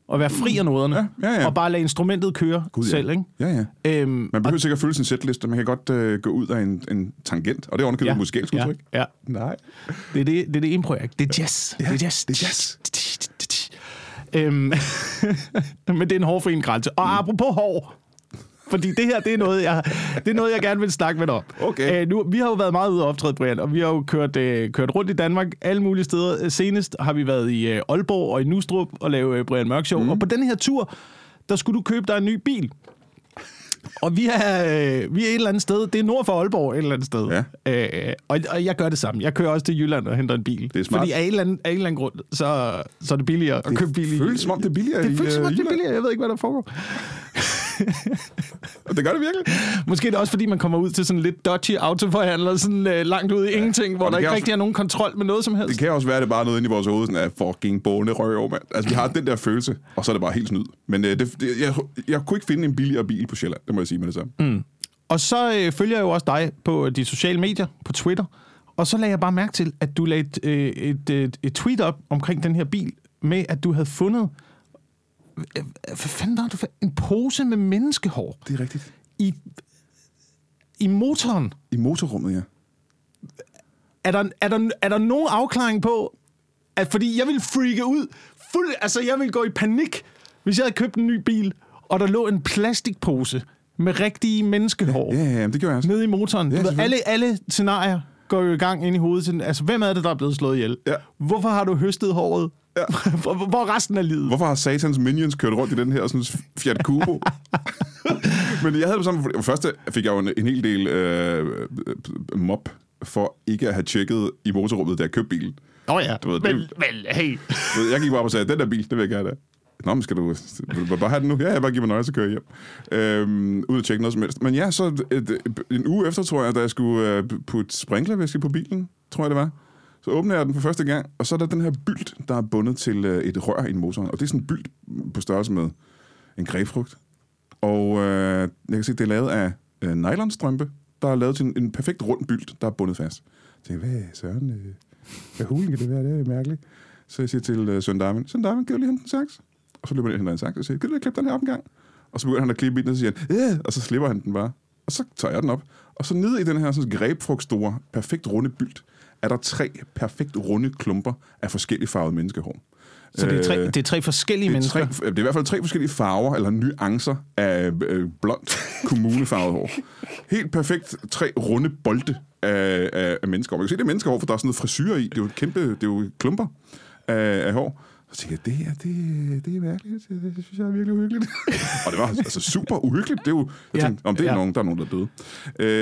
Speaker 1: Og være fri af noderne.
Speaker 2: Ja, ja, ja.
Speaker 1: Og bare lade instrumentet køre
Speaker 2: Gud, ja.
Speaker 1: selv, ikke?
Speaker 2: Ja, ja.
Speaker 1: Øhm,
Speaker 2: Man behøver sikkert følge sin setliste, man kan godt øh, gå ud af en, en tangent, og det er underkøbet ja. musikalsk
Speaker 1: ja,
Speaker 2: udtryk.
Speaker 1: ja.
Speaker 2: Nej.
Speaker 1: Det er det, det, er det impro er. Det er jazz.
Speaker 2: Ja,
Speaker 1: det er jazz.
Speaker 2: det er jazz.
Speaker 1: Øhm, men det er en hård for en grænse.
Speaker 2: Mm.
Speaker 1: Og apropos hår, fordi det her, det er noget, jeg, det er noget, jeg gerne vil snakke med dig om.
Speaker 2: Okay.
Speaker 1: Øh, nu, vi har jo været meget ude og optræde, Brian, og vi har jo kørt, øh, kørt rundt i Danmark alle mulige steder. Senest har vi været i øh, Aalborg og i Nustrup og lave øh, Brian Mørk Show. Mm. Og på den her tur, der skulle du købe dig en ny bil. Og vi er, øh, vi er et eller andet sted. Det er nord for Aalborg et eller andet sted. Ja. Øh, og, og jeg gør det samme. Jeg kører også til Jylland og henter en bil.
Speaker 2: Det er smart.
Speaker 1: Fordi af en eller anden, af en eller anden grund, så, så er det billigere at købe bil i...
Speaker 2: føles som om, det er billigere
Speaker 1: Det føles som
Speaker 2: øh,
Speaker 1: om, det er
Speaker 2: Jylland.
Speaker 1: billigere. Jeg ved ikke, hvad der foregår.
Speaker 2: Og det gør det virkelig.
Speaker 1: Måske er det også, fordi man kommer ud til sådan lidt dodgy autoforhandler, sådan øh, langt ude i ingenting, hvor
Speaker 2: Og
Speaker 1: der ikke
Speaker 2: kan
Speaker 1: rigtig er nogen kontrol med noget som helst.
Speaker 2: Det kan også være, at det er bare noget inde i vores hoved, sådan at fucking båne røv, mand. Altså, vi har den der følelse, og så er det bare helt snyd. Men øh, det, det, jeg, jeg kunne ikke finde en billigere bil på Sjælland, det må jeg sige med det samme. Mm.
Speaker 1: Og så øh, følger jeg jo også dig på de sociale medier, på Twitter. Og så lagde jeg bare mærke til, at du lagde et, øh, et, et, et tweet op omkring den her bil, med at du havde fundet... Hvad fanden var det for? En pose med menneskehår
Speaker 2: Det er rigtigt.
Speaker 1: i, i motoren.
Speaker 2: I motorrummet, ja.
Speaker 1: Er der, er, der, er der nogen afklaring på, at fordi jeg vil freake ud, fuld, altså jeg vil gå i panik, hvis jeg havde købt en ny bil, og der lå en plastikpose med rigtige menneskehår
Speaker 2: Ja, ja, ja, det gjorde jeg også.
Speaker 1: nede i motoren.
Speaker 2: Ja,
Speaker 1: Du ved, alle, alle scenarier går jo i gang ind i hovedet. Altså, hvem er det, der er blevet slået ihjel?
Speaker 2: Ja.
Speaker 1: Hvorfor har du høstet håret?
Speaker 2: Ja.
Speaker 1: hvor, hvor er resten af livet?
Speaker 2: Hvorfor har satans minions kørt rundt i den her sådan Fiat Cubo? Men jeg havde det sammen. For det første fik jeg jo en, en hel del øh, øh, mob for ikke at have tjekket i motorrummet, da jeg købte bilen.
Speaker 1: Nå ja,
Speaker 2: Du ved,
Speaker 1: men,
Speaker 2: det-
Speaker 1: men hey.
Speaker 2: Ved, Jeg gik bare op og sagde, den der bil, det vil jeg gerne have. Nå, men skal du, vil du bare have den nu? Ja, jeg bare give mig nøje, så kører jeg hjem. Øhm, ud og tjekke noget som helst. Men ja, så et, et, en uge efter, tror jeg, da jeg skulle øh, putte sprinklervæske på bilen, tror jeg det var, så åbner jeg den for første gang, og så er der den her bylt, der er bundet til øh, et rør i en motor. Og det er sådan en bylt på størrelse med en grebfrugt. Og øh, jeg kan se, det er lavet af øh, nylonstrømpe, der er lavet til en, en perfekt rund bylt, der er bundet fast. Jeg tænker, hvad søren, øh, hvad hulen kan det være? Det er mærkeligt. Så jeg siger til øh, Søren Darwin, Søren Darwin, kan du lige hente en saks? Og så løber jeg ind og henter en saks, og siger, kan du lige klippe den her op en gang? Og så begynder han at klippe i den, og så siger han, ja, og så slipper han den bare. Og så tager jeg den op. Og så nede i den her sådan, grebfrugtstore, perfekt runde bylt, er der tre perfekt runde klumper af forskellige farvede menneskehår.
Speaker 1: Så det er tre,
Speaker 2: Øh,
Speaker 1: det er tre forskellige
Speaker 2: det er,
Speaker 1: mennesker.
Speaker 2: tre, det er i hvert fald tre forskellige farver, eller nuancer af øh, blondt kommunefarvet hår. Helt perfekt tre runde bolde af, af, af menneskehår. Man kan se, det er menneskehår, for der er sådan noget frisyr i. Det er jo et kæmpe, det er jo klumper af, af hår. Så tænkte jeg, det her, det, det er mærkeligt. Det, det synes jeg er virkelig uhyggeligt. og det var altså super uhyggeligt. Det er jo, jeg
Speaker 1: Ja,
Speaker 2: tænkte, om det er
Speaker 1: ja.
Speaker 2: nogen, der er nogen, der er døde.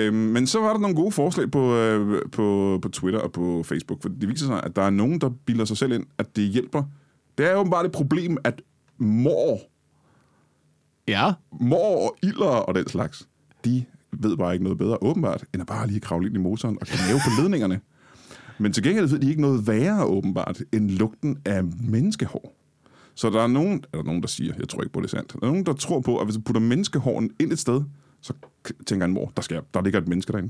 Speaker 2: Øhm, men så var der nogle gode forslag på, øh, på, på Twitter og på Facebook, for det viser sig, at der er nogen, der bilder sig selv ind, at det hjælper. Det er jo bare et problem, at mor,
Speaker 1: Ja.
Speaker 2: mor og ilder og den slags, de ved bare ikke noget bedre, åbenbart, end at bare lige kravle ind i motoren og knæve på ledningerne. Men til gengæld ved de ikke noget værre, åbenbart, end lugten af menneskehår. Så der er nogen, eller nogen, der siger, jeg tror ikke på det er sandt, der er nogen, der tror på, at hvis du putter menneskehåren ind et sted, så tænker en mor, der, skal, jeg- der ligger et menneske derinde.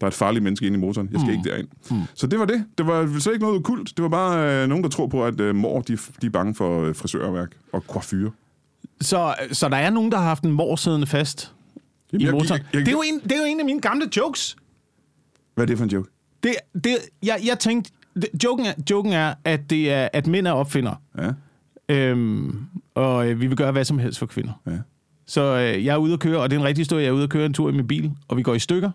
Speaker 2: Der er et farligt menneske inde i motoren. Jeg skal mm. ikke derind. Mm. Så det var det. Det var så ikke noget kult. Det var bare øh, nogen, der tror på, at øh, mor de, de er bange for øh, frisørværk og coiffure.
Speaker 1: Så, så der er nogen, der har haft en mor siddende fast i
Speaker 2: jeg-
Speaker 1: motoren.
Speaker 2: jeg- jeg-
Speaker 1: det, er jo en, det er jo en af mine gamle jokes.
Speaker 2: Hvad er det for en joke?
Speaker 1: Det, det, jeg, jeg tænkte, det, joken, er, joken er, at det er, at mænd er opfinder.
Speaker 2: Ja,
Speaker 1: Øhm, og øh, vi vil gøre hvad som helst for kvinder.
Speaker 2: ja.
Speaker 1: Så øh, jeg er ude at køre, og det er en rigtig historie. Jeg er ude at køre en tur i min bil, og vi går i stykker.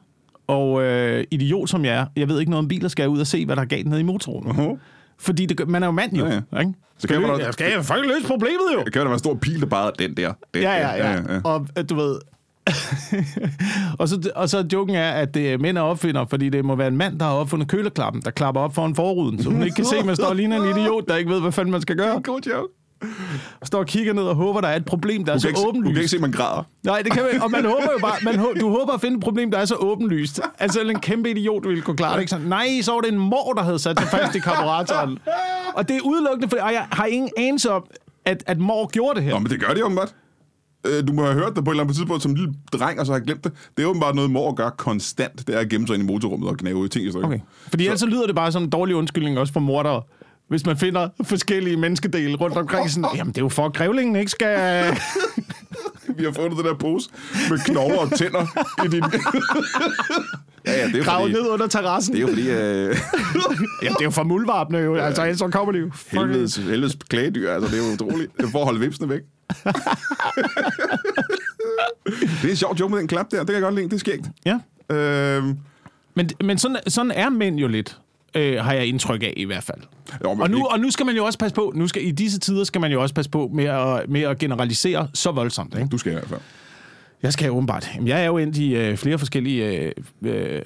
Speaker 1: Og øh, idiot som jeg er, jeg ved ikke noget om biler, skal jeg ud og se, hvad der er galt nede i motoren.
Speaker 2: Uh-huh.
Speaker 1: Fordi det, man er jo mand jo.
Speaker 2: Ja,
Speaker 1: Ja,
Speaker 2: ja.
Speaker 1: ja. Ikke?
Speaker 2: Så kan da-
Speaker 1: skal jeg faktisk løse problemet jo?
Speaker 2: Det kan da være en stor pil, der bare den der. Den
Speaker 1: Ja,
Speaker 2: der.
Speaker 1: ja, ja. Og øh, du ved... og, så, og så joken er, at det er mænd er opfinder, fordi det må være en mand, der har opfundet køleklappen, der klapper op foran forruden, så hun ikke kan se, at man står og ligner en idiot, der ikke ved, hvad fanden man skal gøre.
Speaker 2: God joke.
Speaker 1: Står og kigger ned og håber, der er et problem, der er så
Speaker 2: ikke, se- du kan ikke
Speaker 1: åbenlyst.
Speaker 2: se, at man græder.
Speaker 1: Nej, det kan man, og man håber jo bare, man, hå- du håber at finde et problem, der er så åbenlyst. Altså en kæmpe idiot ville kunne klare det. Ikke? Sådan, nej, så var det en mor, der havde sat sig fast i karburatoren. Og det er udelukkende, for jeg har ingen anelse om, at, at mor gjorde det her.
Speaker 2: Nå, men det gør de åbenbart. Øh, Du må have hørt det på et eller andet tidspunkt som lille dreng, og så har glemt det. Det er åbenbart noget, mor gør konstant. Det er at gemme sig ind i motorrummet og knæve ting i stykker.
Speaker 1: Okay. Fordi ellers så lyder det bare som en dårlig undskyldning også for mordere. Hvis man finder forskellige menneskedele rundt omkring, sådan, jamen det er jo for, at grævlingen ikke skal...
Speaker 2: Vi har fundet den der pose med knogler og tænder i din... ja, ja, det er jo
Speaker 1: grave
Speaker 2: fordi...
Speaker 1: ned under terrassen.
Speaker 2: Det er jo fordi... Øh,
Speaker 1: Jamen, det er jo for muldvarpene jo. Altså, ellers så kommer de jo.
Speaker 2: helvedes, helvedes klædedyr, altså det er jo utroligt. Det at holde vipsene væk. Det er en sjov joke med den klap der. Det kan jeg godt lide. Det er skægt.
Speaker 1: Ja.
Speaker 2: Øhm,
Speaker 1: Men, men sådan, sådan er mænd jo lidt, øh, har jeg indtryk af i hvert fald.
Speaker 2: jo,
Speaker 1: Og nu,
Speaker 2: ikke-
Speaker 1: og nu skal man jo også passe på, nu skal, i disse tider skal man jo også passe på med at, med at generalisere så voldsomt. Ikke?
Speaker 2: Du skal i hvert fald.
Speaker 1: Jeg skal åbenbart. Jamen, jeg er jo endt i øh, flere forskellige... Øh, øh,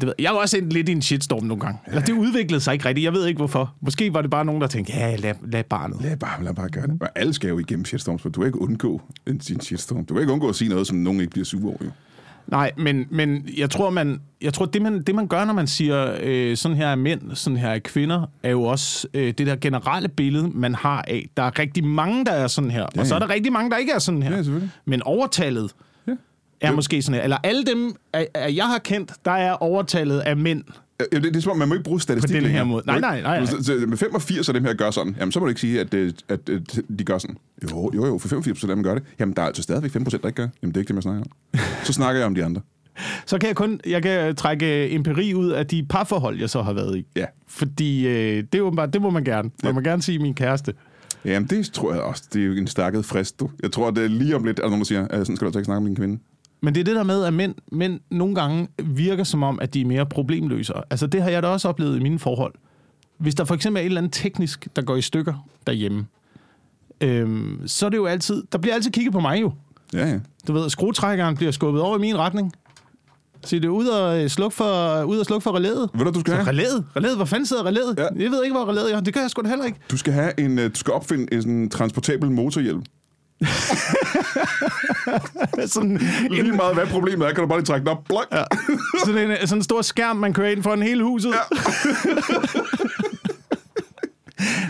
Speaker 1: det ved, jeg er jo også endt lidt i en shitstorm nogle gange. Eller det udviklede sig ikke rigtigt. Jeg ved ikke hvorfor. Måske var det bare nogen, der tænkte, ja, lad, lad barnet.
Speaker 2: Lad bare, lad bare gøre det. Og alle skal jo igennem shitstorms, for du kan ikke undgå en, sin shitstorm. Du kan ikke undgå at sige noget, som nogen ikke bliver sure over. Jo.
Speaker 1: Nej, men, men jeg tror, man, jeg tror det, man, det man gør, når man siger, øh, sådan her er mænd, sådan her er kvinder, er jo også øh, det der generelle billede, man har af. Der er rigtig mange, der er sådan her, ja, og så er der rigtig mange, der ikke er sådan her.
Speaker 2: Ja,
Speaker 1: men overtallet
Speaker 2: Ja.
Speaker 1: Er måske sådan. Eller alle dem, jeg har kendt, der er overtallet af mænd.
Speaker 2: Ja, det, det er som om, man må ikke bruge statistik
Speaker 1: På den her måde. Nej, nej, nej, nej.
Speaker 2: Så, så, med 85 af dem her gør sådan, jamen så må du ikke sige, at, øh, at, at de gør sådan. Jo, jo, jo, for 85 af dem gør det. Jamen der er altså stadigvæk 5% der ikke gør. Jamen det er ikke det, man snakker om. Så snakker jeg om de andre.
Speaker 1: Så kan jeg kun jeg kan trække øh, empiri ud af de parforhold, jeg så har været i.
Speaker 2: Ja.
Speaker 1: Fordi øh, det, er åbenbart, det må man gerne. Man må gerne sige min kæreste.
Speaker 2: Jamen det tror jeg også, det er jo en stakket frist, du. Jeg tror, det er lige om lidt, at nogen siger, sådan skal du altså ikke snakke med din kvinde.
Speaker 1: Men det er det der med, at mænd, mænd nogle gange virker som om, at de er mere problemløsere. Altså det har jeg da også oplevet i mine forhold. Hvis der for eksempel er et eller andet teknisk, der går i stykker derhjemme, øhm, så er det jo altid, der bliver altid kigget på mig jo.
Speaker 2: Ja, ja.
Speaker 1: Du ved, skruetrækkeren bliver skubbet over i min retning. Så det er ud og øh, slukke for, ud og slukke for relæet.
Speaker 2: Ved du, du skal have?
Speaker 1: Relæet? Relæet? Hvor fanden sidder relæet?
Speaker 2: Ja.
Speaker 1: Jeg ved ikke, hvor relæet er. Det kan jeg sgu da heller ikke.
Speaker 2: Du skal have en, øh, du skal opfinde en transportabel motorhjelm.
Speaker 1: Sådan
Speaker 2: Lige meget hvad problemet er, kan du bare lige trække den op. Blok. Ja.
Speaker 1: sådan en, sådan en stor skærm, man kører ind foran hele huset. Ja.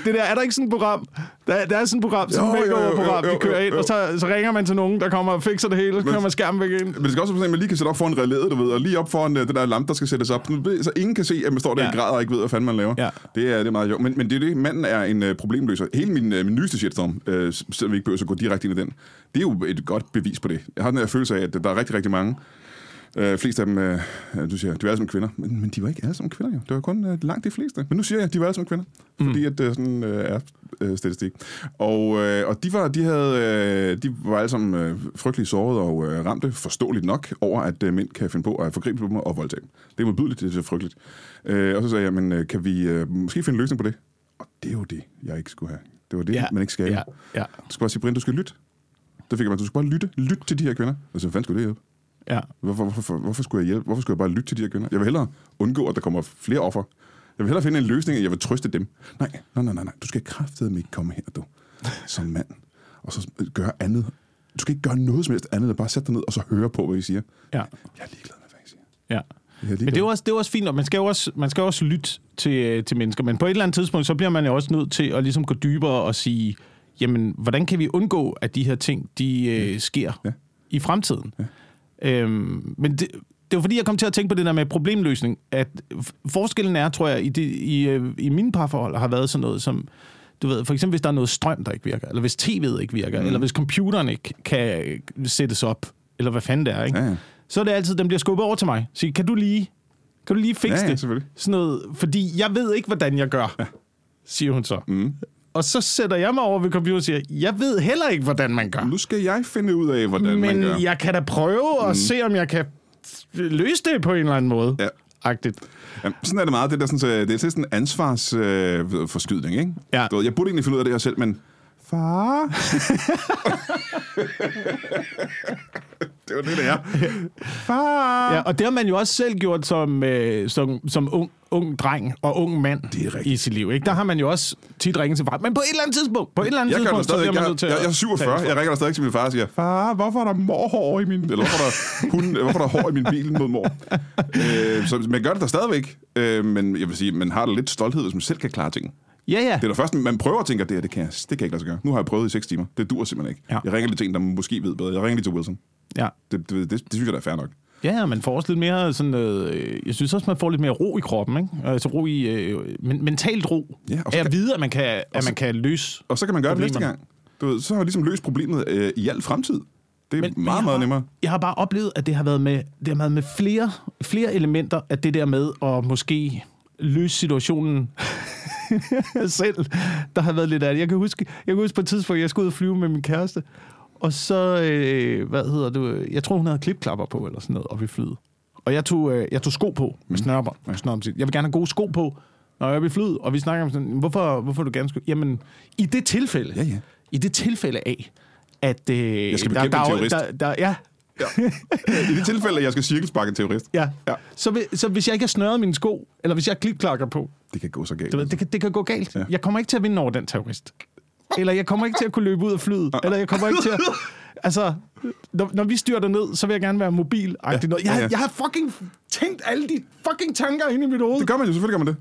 Speaker 1: det der, er der ikke sådan et program? Der, der er sådan et program, sådan
Speaker 2: Jo,
Speaker 1: et
Speaker 2: jo, jo,
Speaker 1: makeover-program,
Speaker 2: jo, jo,
Speaker 1: kører
Speaker 2: jo,
Speaker 1: ind,
Speaker 2: jo.
Speaker 1: og så, så ringer man til nogen, der kommer og fikser det hele, og så kører man skærmen væk ind.
Speaker 2: Men det skal også være sådan, at man lige kan sætte op foran relæet, du ved, og lige op foran uh, det der lampe, der skal sættes op. Så ingen kan se, at man står der
Speaker 1: Ja.
Speaker 2: i grad og ikke ved, hvad fanden man laver.
Speaker 1: Ja.
Speaker 2: Det, er, det er meget sjovt. Men, men det er det, manden er en uh, problemløser. Hele min, uh, min nyeste shitstorm, uh, selvom vi ikke behøver at gå direkte ind i den, det er jo et godt bevis på det. Jeg har den her følelse af, at der er rigtig, rigtig mange, Uh, flest af dem, uh, du siger, de var alle sammen kvinder, men, men de var ikke alle sammen kvinder jo. Det var kun uh, langt de fleste. Men nu siger jeg, at de var alle sammen kvinder, fordi at uh, sådan uh, er uh, statistik. Og, uh, og de, var, de, havde, uh, de var alle sammen uh, frygtelig såret og uh, ramte forståeligt nok over, at uh, mænd kan finde på at forgribe på dem og voldtage dem. Det er modbydeligt, det er så frygteligt. Uh, og så sagde jeg, men uh, kan vi uh, måske finde en løsning på det? Og det er jo det, jeg ikke skulle have. Det var det, ja. man ikke skal.
Speaker 1: Ja, ja,
Speaker 2: Du skal bare sige, Brind, du skal lytte. Det fik jeg, du skal bare lytte. Lytte til de her kvinder. Og så, fanden skulle det hjælpe?
Speaker 1: Ja.
Speaker 2: Hvorfor, hvorfor, hvorfor skulle jeg hjælpe? Hvorfor skulle jeg bare lytte til de her kvinder? Jeg vil hellere undgå, at der kommer flere offer. Jeg vil hellere finde en løsning, at jeg vil trøste dem. Nej, nej, nej, nej. Du skal kraftedeme ikke komme her, du, som mand, og så gøre andet. Du skal ikke gøre noget som helst andet, end bare sætte dig ned og så høre på, hvad I siger.
Speaker 1: ja.
Speaker 2: Jeg er ligeglad med, hvad I siger.
Speaker 1: ja. Men det er, også, det er også fint, og man skal jo også, man skal også lytte til, øh, til mennesker. Men på et eller andet tidspunkt, så bliver man jo også nødt til at ligesom gå dybere og sige, jamen, hvordan kan vi undgå, at de her ting, de øh, sker
Speaker 2: Ja.
Speaker 1: i fremtiden? Ja. Øhm, men det, det var fordi, jeg kom til at tænke på det der med problemløsning, at forskellen er, tror jeg, i, det, i, øh, i mine parforhold har været sådan noget som, du ved, for eksempel hvis der er noget strøm, der ikke virker, eller hvis tv'et ikke virker, mm. eller hvis computeren ikke kan sættes op, eller hvad fanden det er, ikke?
Speaker 2: Ja, ja.
Speaker 1: så er det altid, den bliver skubbet over til mig. Så kan du lige, kan du lige fikse
Speaker 2: Ja, ja,
Speaker 1: det? Sådan noget, fordi jeg ved ikke, hvordan jeg gør, ja. siger hun så. Mm. Og så sætter jeg mig over ved computeren og siger, jeg ved heller ikke, hvordan man gør.
Speaker 2: Nu skal jeg finde ud af, hvordan man
Speaker 1: Men
Speaker 2: gør.
Speaker 1: jeg kan da prøve at se, om jeg kan løse det på en eller anden måde.
Speaker 2: Ja.
Speaker 1: Agtigt.
Speaker 2: Jamen, sådan er det meget. Det er, der sådan, så, det er sådan en ansvarsforskydning, øh, ikke?
Speaker 1: Ja.
Speaker 2: Du ved, jeg burde egentlig finde ud af det her selv, men... Far? det var det, det er. Far?
Speaker 1: Ja, og det har man jo også selv gjort som, øh, som, som ung, ung dreng og ung mand
Speaker 2: er
Speaker 1: i sit liv. Ikke? Der har man jo også tit ringet til far. Men på et eller andet tidspunkt, på et eller andet
Speaker 2: Jeg
Speaker 1: tidspunkt, så bliver
Speaker 2: Jeg,
Speaker 1: man nødt til
Speaker 2: jeg,
Speaker 1: at
Speaker 2: jeg er 47.
Speaker 1: tage ansvar.
Speaker 2: Jeg ringer der stadig til min far og siger, far, hvorfor er der morhår i min... Eller hvorfor er der, hun, hvorfor er der hår i min bil mod mor? øh, så man gør det der stadigvæk. Øh, men jeg vil sige, man har da lidt stolthed, hvis man selv kan klare ting.
Speaker 1: Ja, ja.
Speaker 2: Det er da først, man prøver at tænke, at det her, det kan, jeg, det kan jeg ikke lade sig gøre. Nu har jeg prøvet i 6 timer. Det dur simpelthen ikke.
Speaker 1: Ja.
Speaker 2: Jeg ringer lige til en, der måske ved bedre. Jeg ringer lige til Wilson.
Speaker 1: ja.
Speaker 2: Det, det, det, det synes jeg, der er fair nok.
Speaker 1: Ja, man får også lidt mere sådan noget... Øh, jeg synes også, man får lidt mere ro i kroppen, ikke? Altså ro i... Øh, men, mentalt ro.
Speaker 2: Ja, og så
Speaker 1: af at vide, at man kan, at man kan løse...
Speaker 2: Og så kan man gøre det næste gang. Du ved, så har vi ligesom løst problemet øh, i al fremtid. Det er
Speaker 1: Men- men
Speaker 2: meget,
Speaker 1: jeg
Speaker 2: meget
Speaker 1: har-
Speaker 2: nemmere.
Speaker 1: Jeg har bare oplevet, at det har været med, det har været med flere, flere elementer af det der med at måske løse situationen selv. Der har været lidt af det. Jeg kan huske, jeg kan huske på et tidspunkt, jeg skulle ud og flyve med min kæreste, og så, øh, hvad hedder det, jeg tror, hun havde klipklapper på, eller sådan noget, oppe i flyet. Og jeg tog, øh, jeg tog sko på med snørbånd. Med snørbånd. Jeg vil gerne have gode sko på, når jeg er oppe i flyet. Og vi snakker om sådan, hvorfor, hvorfor du gerne sko? Jamen, i det tilfælde,
Speaker 2: Ja, ja.
Speaker 1: i det tilfælde af, at... Øh,
Speaker 2: Jeg skal
Speaker 1: der,
Speaker 2: bekæmpe
Speaker 1: der,
Speaker 2: en
Speaker 1: er
Speaker 2: terrorist.
Speaker 1: der, der, ja,
Speaker 2: I det tilfælde, at jeg skal cirkelsparke en terrorist.
Speaker 1: Ja.
Speaker 2: Ja.
Speaker 1: Så, så hvis jeg ikke har snøret mine sko, eller hvis jeg har klipklakker på,
Speaker 2: Det kan gå så galt.
Speaker 1: du ved, det, kan, det kan gå galt.
Speaker 2: Ja.
Speaker 1: Jeg kommer ikke til at vinde over den terrorist. Eller jeg kommer ikke til at kunne løbe ud af flyet. Eller jeg kommer ikke til at... Altså, når, når vi styrter ned, så vil jeg gerne være mobil. Ja. Jeg,
Speaker 2: Ja, ja.
Speaker 1: jeg har fucking tænkt alle de fucking tanker ind i mit hoved.
Speaker 2: Det gør man jo, selvfølgelig gør man det.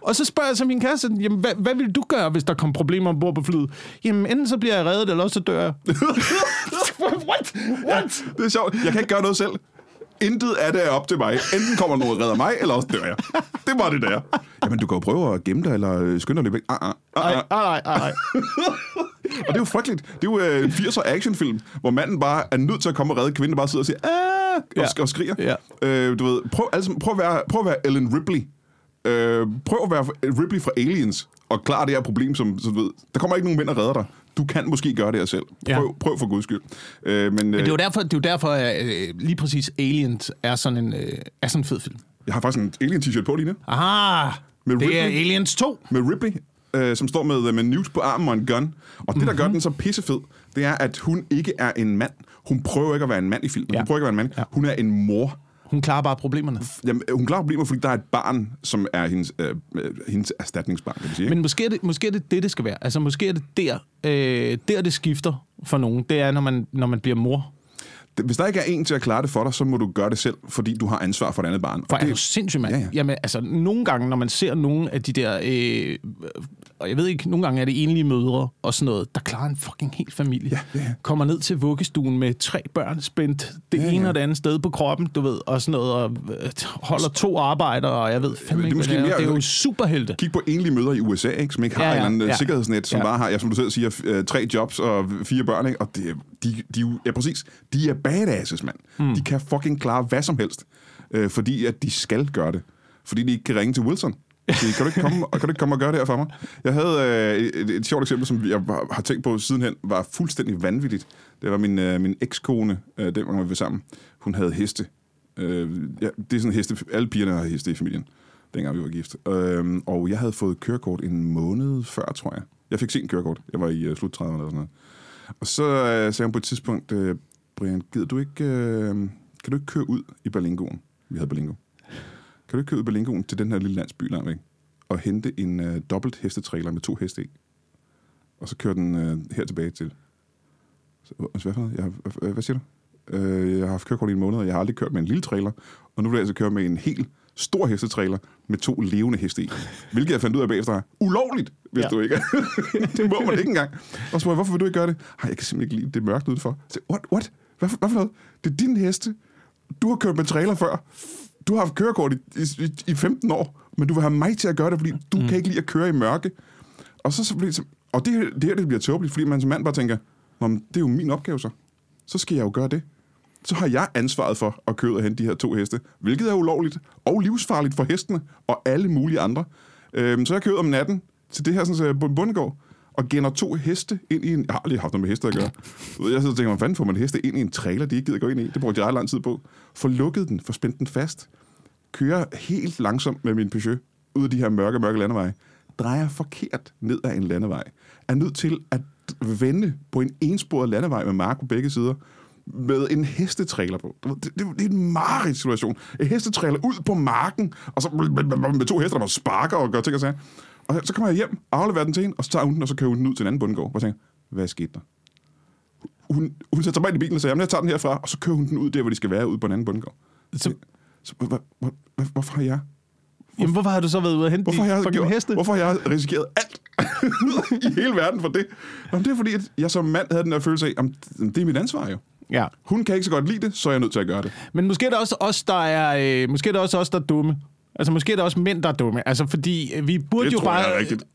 Speaker 1: Og så spørger jeg så min kæreste, jamen, hvad, hvad vil du gøre, hvis der kommer problemer ombord på flyet? Jamen, enten så bliver jeg reddet, eller også så dør jeg. What? What?
Speaker 2: Det er sjovt. Jeg kan ikke gøre noget selv. Intet af det er op til mig. Enten kommer nogen og redder mig, eller også dør jeg. Det var det der. Jamen, du kan jo prøve at gemme dig, eller øh, skynde dig lidt væk. Ah, ah, ah,
Speaker 1: Ej,
Speaker 2: ah.
Speaker 1: ej, ej, ej.
Speaker 2: Og det er jo frygteligt. Det er jo øh, en 80'er actionfilm, hvor manden bare er nødt til at komme og redde kvinden, der bare sidder og siger, ah, og,
Speaker 1: ja.
Speaker 2: og skriger.
Speaker 1: Ja.
Speaker 2: Øh, du ved, prøv, altså, prøv, at være, prøv at være Ellen Ripley. Øh, prøv at være Ripley fra Aliens, og klar det her problem, som, som du ved, der kommer ikke nogen mænd og redder dig. Du kan måske gøre det her selv. Prøv,
Speaker 1: Ja.
Speaker 2: prøv for guds skyld. Øh, men
Speaker 1: Men det er
Speaker 2: øh,
Speaker 1: jo derfor, det er jo derfor at øh, lige præcis Aliens er sådan en, øh, er sådan en fed film.
Speaker 2: jeg har faktisk en Alien-t-shirt på lige nu.
Speaker 1: Aha,
Speaker 2: Med
Speaker 1: det er
Speaker 2: Ripley?
Speaker 1: Aliens 2.
Speaker 2: med Ripley, øh, som står med, med Newt på armen og en gun. Og det, der gør den så pissefed, det er, at hun ikke er en mand. Hun prøver ikke at være en mand i filmen.
Speaker 1: Ja.
Speaker 2: Hun prøver ikke at være en mand.
Speaker 1: Ja.
Speaker 2: Hun er en mor.
Speaker 1: Hun klarer bare problemerne.
Speaker 2: Jamen, hun klarer problemer, fordi der er et barn, som er hendes, øh, øh, hendes erstatningsbarn, kan vi sige.
Speaker 1: Men måske er, det, måske er det det, det skal være. Altså, måske er det der, øh, der det skifter for nogen. Det er, når man, når man bliver mor.
Speaker 2: Hvis der ikke er en til at klare det for dig, så må du gøre det selv, fordi du har ansvar for et andet barn.
Speaker 1: For
Speaker 2: Og
Speaker 1: er du
Speaker 2: det,
Speaker 1: sindssygt, mand?
Speaker 2: Ja, ja.
Speaker 1: Jamen, altså, nogle gange, når man ser nogle af de der... Øh, og jeg ved ikke, nogle gange er det enlige mødre og sådan noget, der klarer en fucking hel familie.
Speaker 2: Ja, ja, ja.
Speaker 1: Kommer ned til vuggestuen med tre børn spændt det
Speaker 2: Ja,
Speaker 1: ene
Speaker 2: ja.
Speaker 1: og det andet sted på kroppen, du ved, og sådan noget, og øh, holder to arbejder, og jeg ved fandme
Speaker 2: det er
Speaker 1: ikke, hvad det er. Det er jo superhelte.
Speaker 2: Kig på enlige møder i USA, ikke, som ikke har
Speaker 1: Ja,
Speaker 2: ja,
Speaker 1: ja,
Speaker 2: ja, en eller anden
Speaker 1: ja.
Speaker 2: ja. sikkerhedsnet, som
Speaker 1: Ja.
Speaker 2: ja. bare har, ja, som du selv siger, øh, tre jobs og fire børn. Ikke? Og det, de, de, jo- ja, præcis, de er badasses, mand. Mm. De kan fucking klare hvad som helst, øh, fordi at de skal gøre det. Fordi de ikke kan ringe til Wilson. Så kan du ikke komme, kan du ikke komme og gøre det her for mig? Jeg havde øh, et, et sjovt eksempel, som jeg har tænkt på sidenhen, var fuldstændig vanvittigt. Det var min, øh, min ekskone, øh, den gang vi var sammen. Hun havde heste. Øh, ja, det er sådan heste. Alle pigerne har heste i familien, dengang vi var gift. Øh, og jeg havde fået kørekort en måned før, tror jeg. Jeg fik sent kørekort. Jeg var i øh, slut 30'erne eller sådan noget. Og så øh, sagde hun på et tidspunkt, øh, Brian, gider du ikke, øh, kan du ikke køre ud i Berlingoen? Vi havde Berlingo. Kan du ikke køre ud i Berlingoen til den her lille landsby langt væk? Og hente en øh, dobbelt hestetrailer med to heste i? Og så køre den øh, her tilbage til... Så, hvad, for? Jeg, hvad, hvad siger du? Øh, jeg har haft kørekort i en måned, og jeg har aldrig kørt med en lille trailer. Og nu vil jeg altså køre med en helt stor hestetrailer med to levende heste i. Hvilket jeg fandt ud af bagefter er ulovligt, hvis
Speaker 1: Ja.
Speaker 2: du ikke Det må man ikke engang. Og så jeg, hvorfor vil du ikke gøre det? Ej, jeg kan simpelthen ikke lide det mørkt udenfor. Så, what? What? Hvad for, hvad for noget? Det er din heste. Du har kørt med trailer før. Du har haft kørekort i, i, i 15 år, men du vil have mig til at gøre det, fordi du mm. kan ikke lide at køre i mørke. Og så, så bliver det, så- og det, det her det bliver tåbeligt, fordi man som mand bare tænker, Nå, men det er jo min opgave så. Så skal jeg jo gøre det. Så har jeg ansvaret for at køre og hente de her to heste, hvilket er ulovligt og livsfarligt for hestene og alle mulige andre. Øhm, så jeg kører om natten til det her sådan, så bundegård og gænder to heste ind i en... Jeg har aldrig haft noget med heste at gøre. Du ved, Jeg sidder og tænker, hvordan får man heste ind i en trailer, de ikke gider gå ind i? Det brugte jeg ret lang tid på. Få lukket den, få spændt den fast. Kører helt langsomt med min Peugeot ud af de her mørke, mørke landeveje. Drejer forkert ned ad en landevej. Er nødt til at vende på en ensporet landevej med mark på begge sider med en hestetræler på. Du ved, Det, det, det er en marig situation. En hestetræler ud på marken, og så med, med, med to hester, der sparker og gør ting og sager. Og så kommer jeg hjem, afleverer den til en, og så tager hun den, og så kører hun den ud til en anden bundegård. Og tænker, hvad skete der? Hun, hun sætter mig ind i bilen og siger, jamen jeg tager den herfra, og så kører hun den ud der, hvor de skal være, ude på en anden bundegård.
Speaker 1: Så,
Speaker 2: Så, hvor, hvor, hvor, hvor, hvorfor har jeg
Speaker 1: jamen, hvorfor har du så været ude og hente
Speaker 2: Hvorfor har, jeg gjort,
Speaker 1: heste?
Speaker 2: hvorfor har jeg risikeret alt i hele verden for det? Jamen, det er fordi, at jeg som mand havde den der følelse af, at det er mit ansvar jo.
Speaker 1: Ja.
Speaker 2: Hun kan ikke så godt lide det, så er jeg nødt til at gøre det.
Speaker 1: Men måske er det også os, der er, øh, måske er det også os, der er dumme. Altså, måske er det også mænd, der er dumme. Altså, fordi vi burde
Speaker 2: Det
Speaker 1: jo bare...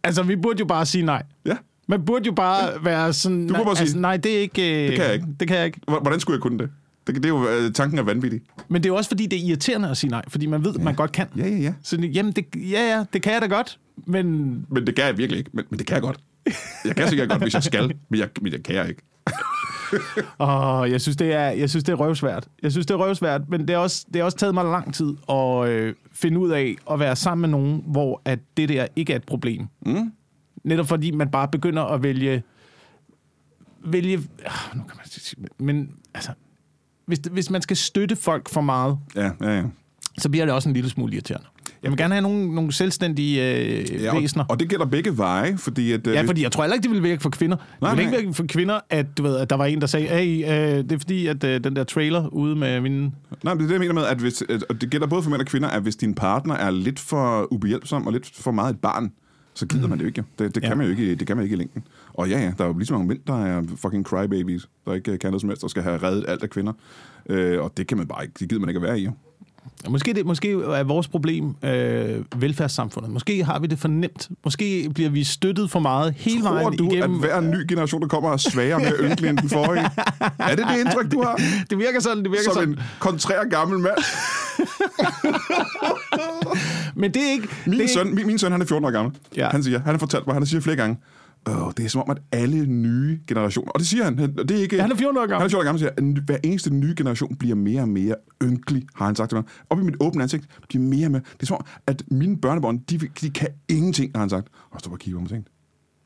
Speaker 1: Altså, vi burde jo bare sige nej.
Speaker 2: Ja,
Speaker 1: Man burde jo bare være sådan...
Speaker 2: burde
Speaker 1: nej,
Speaker 2: bare sige,
Speaker 1: altså, nej, det er ikke... Øh,
Speaker 2: det kan jeg ikke.
Speaker 1: Det kan jeg ikke.
Speaker 2: Hvordan skulle jeg kunne det? Det, det er jo, øh, tanken er vanvittig.
Speaker 1: Men det er jo også, fordi det er irriterende at sige nej. Fordi man ved, at man godt kan.
Speaker 2: Ja, ja, ja.
Speaker 1: Så jamen, det, ja, ja, det kan jeg da godt. Men
Speaker 2: Men det kan jeg virkelig ikke. Men, men det kan jeg godt. Jeg kan sikkert godt, hvis jeg skal, men jeg, men jeg kan jeg ikke.
Speaker 1: åh, jeg, synes, det er, jeg synes, det er røvsvært. Jeg synes, det er røvsvært, men det har også, det har også taget mig lang tid at øh, finde ud af at være sammen med nogen, hvor at det der ikke er et problem.
Speaker 2: Mm.
Speaker 1: Netop fordi man bare begynder at vælge... vælge ah, nu kan man sige, men altså, hvis, hvis man skal støtte folk for meget,
Speaker 2: Ja, ja, ja.
Speaker 1: så bliver det også en lille smule irriterende. Jeg vil gerne have nogle, nogle selvstændige øh,
Speaker 2: ja
Speaker 1: væsener.
Speaker 2: og, og det gælder begge veje, fordi at... øh,
Speaker 1: Ja, fordi jeg tror heller ikke, det ville virke for kvinder. Det
Speaker 2: Nej,
Speaker 1: ville ikke virke for kvinder, at, du ved, at der var en, der sagde, hey, øh, det er fordi, at øh, den der trailer ude med min...
Speaker 2: Nej, men det er det, jeg mener med, at hvis, at, og det gælder både for mænd og kvinder, at hvis din partner er lidt for ubehjælpsom og lidt for meget et barn, så gider man det jo ikke. Det, det,
Speaker 1: Ja.
Speaker 2: kan man jo ikke, det kan man ikke i længden. Og ja, ja, der er jo lige så mange mænd, der er fucking crybabies, der ikke kan noget som helst, og skal have reddet alt af kvinder. Øh, og det kan man bare ikke, det gider man ikke at være i. Jo.
Speaker 1: Måske, det, måske er vores problem øh, velfærdssamfundet. Måske har vi det for nemt. Måske bliver vi støttet for meget hele
Speaker 2: Tror
Speaker 1: vejen
Speaker 2: du,
Speaker 1: igennem.
Speaker 2: at hver ny generation, der kommer, er svagere og mere ynkelig end den forrige? Er det det indtryk, du har?
Speaker 1: Det virker sådan, det virker
Speaker 2: Som
Speaker 1: sådan.
Speaker 2: en kontrær gammel mand.
Speaker 1: Men det er ikke...
Speaker 2: Min,
Speaker 1: det er
Speaker 2: søn, min, min søn, han er 14 år gammel.
Speaker 1: Ja.
Speaker 2: Han siger, han har fortalt mig, han siger flere gange, Åh, det er som om, at alle nye generationer, og det siger han, det er ikke...
Speaker 1: Han er 14 år gammel.
Speaker 2: Han er 14 år gammel, siger, at hver eneste nye generation bliver mere og mere ynkelig, har han sagt til mig. Op i mit åbne ansigt bliver mere og mere... Det er som om, at mine børnebørn, de, de kan ingenting, har han sagt. Og så var kigge på mig og tænkte,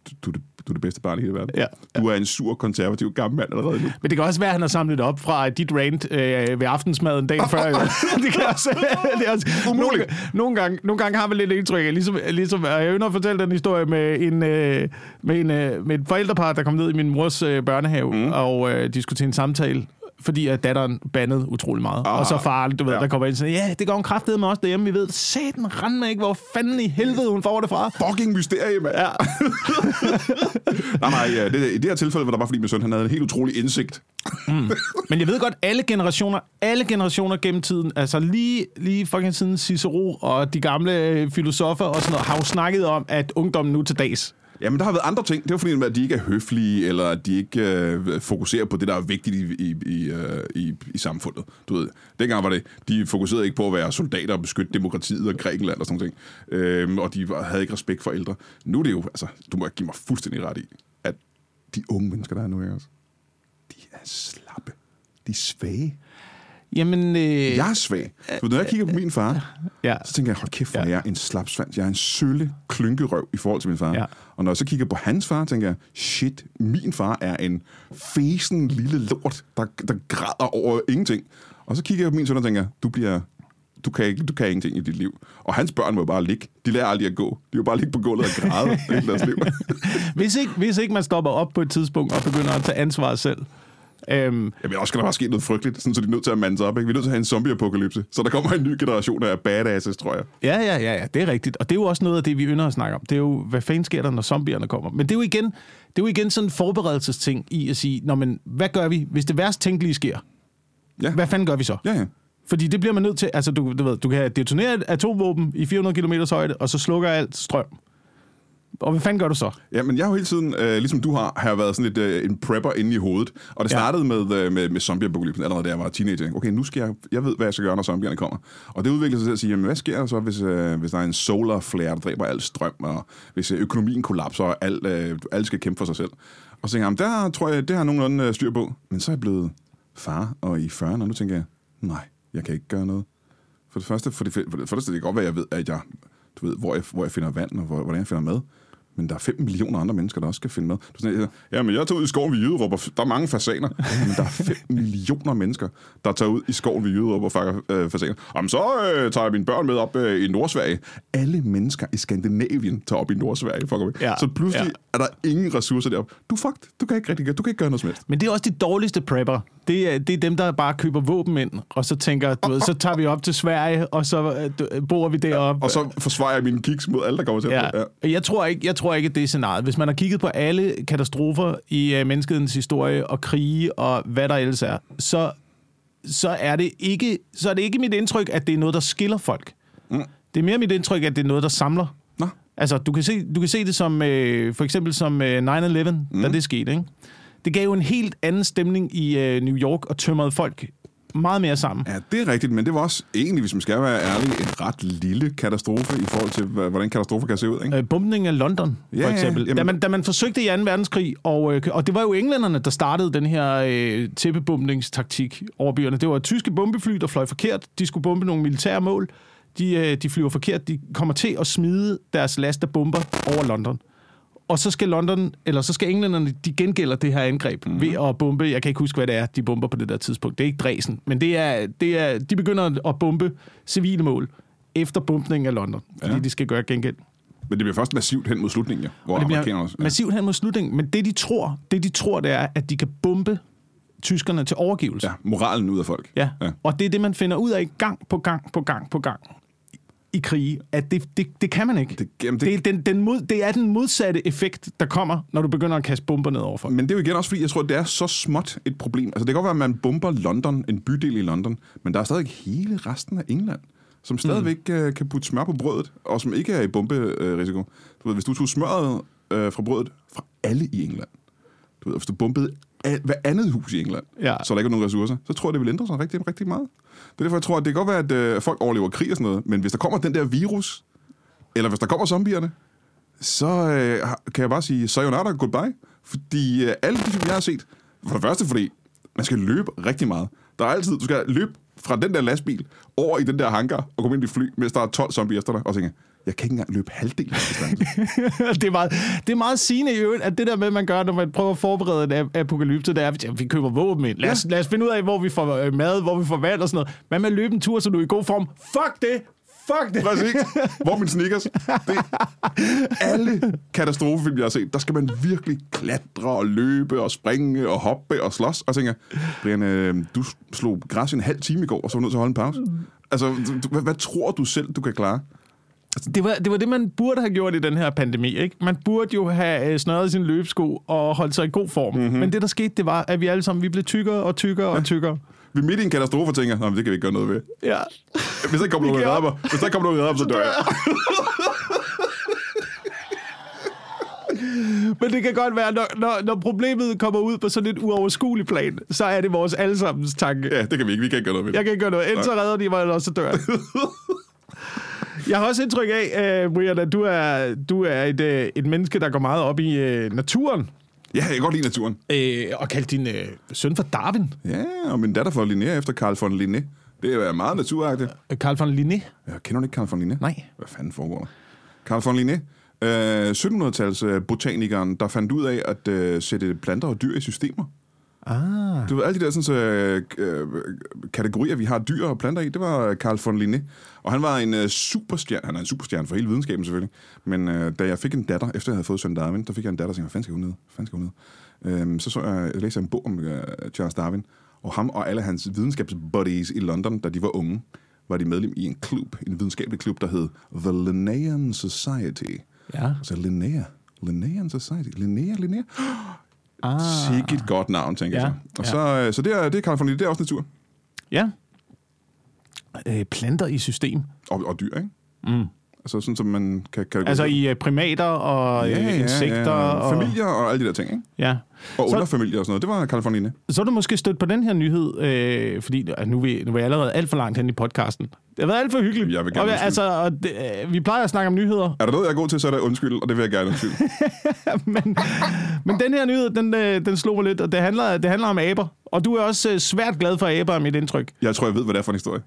Speaker 2: du, du, er det, du er det bedste barn i hele verden.
Speaker 1: Ja.
Speaker 2: Du er en sur, konservativ gammel mand allerede nu.
Speaker 1: Men det kan også være, at han har samlet op fra dit rant øh, ved aftensmaden dagen før. Jo. det kan også, det er også nogle, nogle, gange, nogle gange har man lidt indtryk ligesom, ligesom og jeg ynder at fortælle den historie med en, øh, med en, øh, med et forældrepar, der kom ned i min mors øh, børnehave, mm. og øh, de skulle til en samtale fordi at datteren bandede utrolig meget. Ah,
Speaker 2: Ah,
Speaker 1: og så faren, du ved,
Speaker 2: ja.
Speaker 1: der kommer ind og siger, ja, det går hun kraftedeme med os derhjemme. Vi ved, satan rand med ikke, hvor fanden i helvede hun får det fra.
Speaker 2: Fucking mysterie, mand.
Speaker 1: Ja.
Speaker 2: Nej, nej, ja, det, i det her tilfælde var det bare fordi min søn, han havde en helt utrolig indsigt.
Speaker 1: Men jeg ved godt, alle generationer, alle generationer gennem tiden, altså lige, lige fucking siden Cicero og de gamle øh, filosofer og sådan noget, har jo snakket om, at ungdommen nu til dags.
Speaker 2: Jamen, der har været andre ting. Det var fordi, at de ikke er høflige, eller at de ikke øh, fokuserer på det, der er vigtigt i, i, i, øh, i, i samfundet. Du ved, dengang var det, de fokuserede ikke på at være soldater og beskytte demokratiet og Grækenland og sådan noget. Øhm, og de havde ikke respekt for ældre. Nu er det jo, altså, du må give mig fuldstændig ret i, at de unge mennesker, der er nu, ikke også? De er slappe. De er svage.
Speaker 1: Jamen, øh,
Speaker 2: Jeg er svag. For når jeg kigger på min far,
Speaker 1: ja.
Speaker 2: så tænker jeg, hold kæft, hvor
Speaker 1: Ja.
Speaker 2: er jeg en slapsvans. Jeg er en sølle klynkerøv i forhold til min far.
Speaker 1: Ja.
Speaker 2: Og når jeg så kigger på hans far, tænker jeg, shit, min far er en fesen lille lort, der, der græder over ingenting. Og så kigger jeg på min søn og tænker, du bliver... Du kan, ikke, du kan ingenting i dit liv. Og hans børn må jo bare ligge. De lærer aldrig at gå. De vil bare ligge på gulvet og græde hele deres liv.
Speaker 1: hvis, ikke, hvis ikke man stopper op på et tidspunkt og begynder at tage ansvar selv. Øhm,
Speaker 2: Jamen også skal der bare ske noget frygteligt, sådan, så de er nødt til at mande sig op. Ikke? Vi er nødt til at have en zombie-apokalypse. Så der kommer en ny generation af badasses, tror jeg.
Speaker 1: ja, ja, ja, ja, det er rigtigt. Og det er jo også noget af det, vi ynder at snakke om. Det er jo, hvad fanden sker der, når zombierne kommer? Men det er jo igen, det er jo igen sådan en forberedelsesting i at sige, Nå, men hvad gør vi, hvis det værst tænkelige sker?
Speaker 2: Ja.
Speaker 1: Hvad fanden gør vi så?
Speaker 2: Ja, ja.
Speaker 1: Fordi det bliver man nødt til. Altså, du, du, ved, du kan detonere et atomvåben i 400 km højde, og så slukker alt strøm. Og hvad fanden gør du så?
Speaker 2: Ja, men jeg har jo hele tiden, øh, ligesom du har, har været sådan lidt øh, en prepper inde i hovedet. Og det
Speaker 1: Ja.
Speaker 2: startede med, øh, med, med zombie-apokalypsen allerede da jeg var teenager. Okay, nu skal jeg, jeg ved, hvad jeg skal gøre, når zombierne kommer. Og det udviklede sig til at sige, jamen, hvad sker der så, hvis, øh, hvis der er en solar flare, der dræber al strøm, og hvis øh, økonomien kollapser, og alt, øh, alle skal kæmpe for sig selv. Og så tænker jeg, jamen, der tror jeg, det har nogenlunde øh, styr på. Men så er jeg blevet far, og i 40'erne, og nu tænker jeg, nej, jeg kan ikke gøre noget. For det første, for det, for det første det kan godt være, at jeg ved, at jeg, du ved, hvor jeg, hvor jeg finder vand, og hvor, hvordan jeg finder mad. Men der er 5 millioner andre mennesker, der også skal finde mad. Du sådan, ja, men jeg tager ud i skoven ved Jyderup, og der er mange fasaner. Men der er 5 millioner mennesker, der tager ud i skoven ved Jyderup og fanger øh, fasaner. Jamen, så øh, tager jeg mine børn med op øh, i Nordsverige. Alle mennesker i Skandinavien tager op i Nordsverige. Væk.
Speaker 1: Ja,
Speaker 2: Så pludselig
Speaker 1: ja.
Speaker 2: er der ingen ressourcer deroppe. Du fucked. Du kan ikke rigtig gøre, du kan ikke gøre noget som helst.
Speaker 1: Men det er også de dårligste prepper. Det er, det er dem, der bare køber våben ind, og så tænker, du ved, så tager vi op til Sverige, og så øh, du- bor vi deroppe.
Speaker 2: Og så forsvarer jeg mine kiks mod alle, der kommer til
Speaker 1: Ja.
Speaker 2: ja.
Speaker 1: ja. Jeg, tror ikke, jeg tror ikke, at det er scenariet. Hvis man har kigget på alle katastrofer i uh, menneskehedens historie, og krige, og hvad der ellers er, så, så, er det ikke, så er det ikke mit indtryk, at det er noget, der skiller folk. Mm. Det er mere mit indtryk, at det er noget, der samler.
Speaker 2: Nå.
Speaker 1: Altså, du kan se, du kan se det som, øh, for eksempel som øh, 9-11, mm. da det skete, ikke? Det gav jo en helt anden stemning i øh, New York, og tømrede folk meget mere sammen.
Speaker 2: Ja, det er rigtigt, men det var også egentlig, hvis man skal være ærlig, en ret lille katastrofe i forhold til, hvordan katastrofer kan se ud. Ikke?
Speaker 1: Øh, af London,
Speaker 2: Ja,
Speaker 1: for
Speaker 2: ja,
Speaker 1: eksempel.
Speaker 2: jamen-
Speaker 1: da, man, da man forsøgte i 2. verdenskrig, og, øh, og det var jo englænderne, der startede den her øh, tæppebombningstaktik over byerne. Det var tyske bombefly, der fløj forkert. De skulle bombe nogle militære mål. De, øh, de flyver forkert. De kommer til at smide deres last af bomber over London. Og så skal London, eller så skal englænderne, de gengælder det her angreb mm. ved at bombe, jeg kan ikke huske, hvad det er, de bomber på det der tidspunkt. Det er ikke Dresden, men det er, det er, de begynder at bombe civile mål efter bombningen af London, fordi
Speaker 2: Ja.
Speaker 1: de skal gøre gengæld.
Speaker 2: Men det bliver først massivt hen mod slutningen, ja, hvor
Speaker 1: Og det
Speaker 2: amerikanerne også... Ja.
Speaker 1: massivt hen mod slutningen, men det de tror, det de tror, det er, at de kan bombe tyskerne til overgivelse.
Speaker 2: ja, moralen ud af folk.
Speaker 1: Ja.
Speaker 2: ja.
Speaker 1: Og det er det, man finder ud af gang på gang på gang på gang i krige, at det, det, det kan man ikke.
Speaker 2: Det- jamen, det-
Speaker 1: det, er den, den mod, det er den modsatte effekt, der kommer, når du begynder at kaste bomber ned over folk.
Speaker 2: Men det er jo igen også, fordi jeg tror, det er så småt et problem. Altså, det kan godt være, at man bomber London, en bydel i London, men der er stadig hele resten af England, som stadigvæk mm. kan putte smør på brødet, og som ikke er i bomberisiko. Du ved, hvis du tog smøret øh, fra brødet fra alle i England, du ved, hvis du bombede hver andet hus i England,
Speaker 1: Ja.
Speaker 2: så der ikke er nogen ressourcer, så tror jeg, det vil ændre sig rigtig, rigtig meget. Det er derfor, jeg tror, at det kan godt være, at øh, folk overlever krig og sådan noget, men hvis der kommer den der virus, eller hvis der kommer zombierne, så øh, kan jeg bare sige sayonara goodbye. Fordi øh, alle de film, jeg har set, for det første fordi, man skal løbe rigtig meget. Der er altid, du skal løbe fra den der lastbil over i den der hangar og komme ind i fly, mens der er 12 zombier efter dig, og tænke, jeg kan ikke engang løbe halvdelen af distancen.
Speaker 1: det, er meget, det er meget sigende i øvrigt, at det der med, man gør, når man prøver at forberede en ap- apokalypse, det er, at vi køber våben ind. Lad os, ja. lad os finde ud af, hvor vi får øh, mad, hvor vi får vand og sådan noget. Hvad med at løbe en tur, så du er i god form? Fuck det! Fuck det!
Speaker 2: Præcis. Hvor er mine sneakers? Det, alle katastrofefilm, jeg har set, der skal man virkelig klatre og løbe og springe og hoppe og slås. Og tænker, Brian, øh, du slog græs i en halv time i går, og så var du nødt til at holde en pause. Altså, du- hvad, hvad tror du selv, du kan klare?
Speaker 1: Det var, det var det, man burde have gjort i den her pandemi. Ikke? Man burde jo have øh, snøret sin løbesko og holdt sig i god form.
Speaker 2: Mhm.
Speaker 1: Mm-hmm. Men det, der skete, det var, at vi alle sammen vi blev tykkere og tykkere og tykkere.
Speaker 2: Vi er midt i en katastrofe tænker, "Nå, men det kan vi ikke gøre noget ved.
Speaker 1: Ja.
Speaker 2: Hvis der kommer nogen mig, hvis der kommer nogen mig, så dør jeg.
Speaker 1: Men det kan godt være, når, når, når problemet kommer ud på sådan et uoverskueligt plan, så er det vores allesammens tanke.
Speaker 2: Ja, det kan vi ikke. Vi kan ikke gøre noget ved det.
Speaker 1: Jeg kan ikke gøre noget. Enten så redder de mig, eller så dør jeg. Jeg har også indtryk af, uh, Brian, at du er, du er et, uh, et menneske, der går meget op i uh, naturen.
Speaker 2: Ja, jeg kan godt lide naturen.
Speaker 1: Uh, og kaldt din uh, søn for Darwin.
Speaker 2: Ja, og min datter får Linné efter Carl von Linné. Det er meget naturagtigt.
Speaker 1: Carl von Linné.
Speaker 2: Jeg kender du ikke Carl von Linné?
Speaker 1: Nej.
Speaker 2: Hvad fanden foregår der? Carl von Linné, øh, 1700-tals øh, botanikeren, der fandt ud af at øh, sætte planter og dyr i systemer.
Speaker 1: Ah.
Speaker 2: Du ved, alle de der sådan, så, øh, øh, kategorier, vi har dyr og planter i, det var Carl von Linné. Og han var en øh, superstjerne, han er en superstjerne for hele videnskaben selvfølgelig. Men øh, da jeg fik en datter, efter jeg havde fået søn Darwin, der fik jeg en datter, og tænkte, hvad fanden skal hun ned? Fanden skal hun ned? Øhm, så så jeg, jeg læste en bog om øh, Charles Darwin, og ham og alle hans videnskabsbuddies i London, da de var unge, var de medlem i en klub, en videnskabelig klub, der hed The Linnaean Society.
Speaker 1: Ja.
Speaker 2: Altså Linnea. Linnaean Society. Linnea, Linnea.
Speaker 1: Ah.
Speaker 2: Sikke et godt navn, tænker
Speaker 1: Ja,
Speaker 2: jeg så. Og
Speaker 1: ja.
Speaker 2: så, øh, så det er, det er Linné, det er også natur.
Speaker 1: Ja. Øh, planter i system.
Speaker 2: Og, og dyr, ikke? Mm. Altså sådan, som man kan... kan
Speaker 1: Altså i uh, primater og ja, uh, insekter. Og,
Speaker 2: Familier og alle de der ting, ikke?
Speaker 1: Ja.
Speaker 2: Og
Speaker 1: Så-
Speaker 2: underfamilier og sådan noget. Det var Linné.
Speaker 1: Så er du måske stødt på den her nyhed, øh, fordi øh, nu er, vi, nu er jeg allerede alt for langt hen i podcasten. Det har været alt for hyggeligt.
Speaker 2: Jeg vil gerne
Speaker 1: og,
Speaker 2: undskylde.
Speaker 1: altså, og det, øh, vi plejer at snakke om nyheder,
Speaker 2: Er der noget, jeg er god til, så er det undskyld, og det vil jeg gerne undskylde.
Speaker 1: men, men den her nyhed, den, øh, den slog mig lidt, og det handler, det handler om aber. Og du er også øh, svært glad for aber, er mit indtryk.
Speaker 2: Jeg tror, jeg ved, hvad det er for en historie.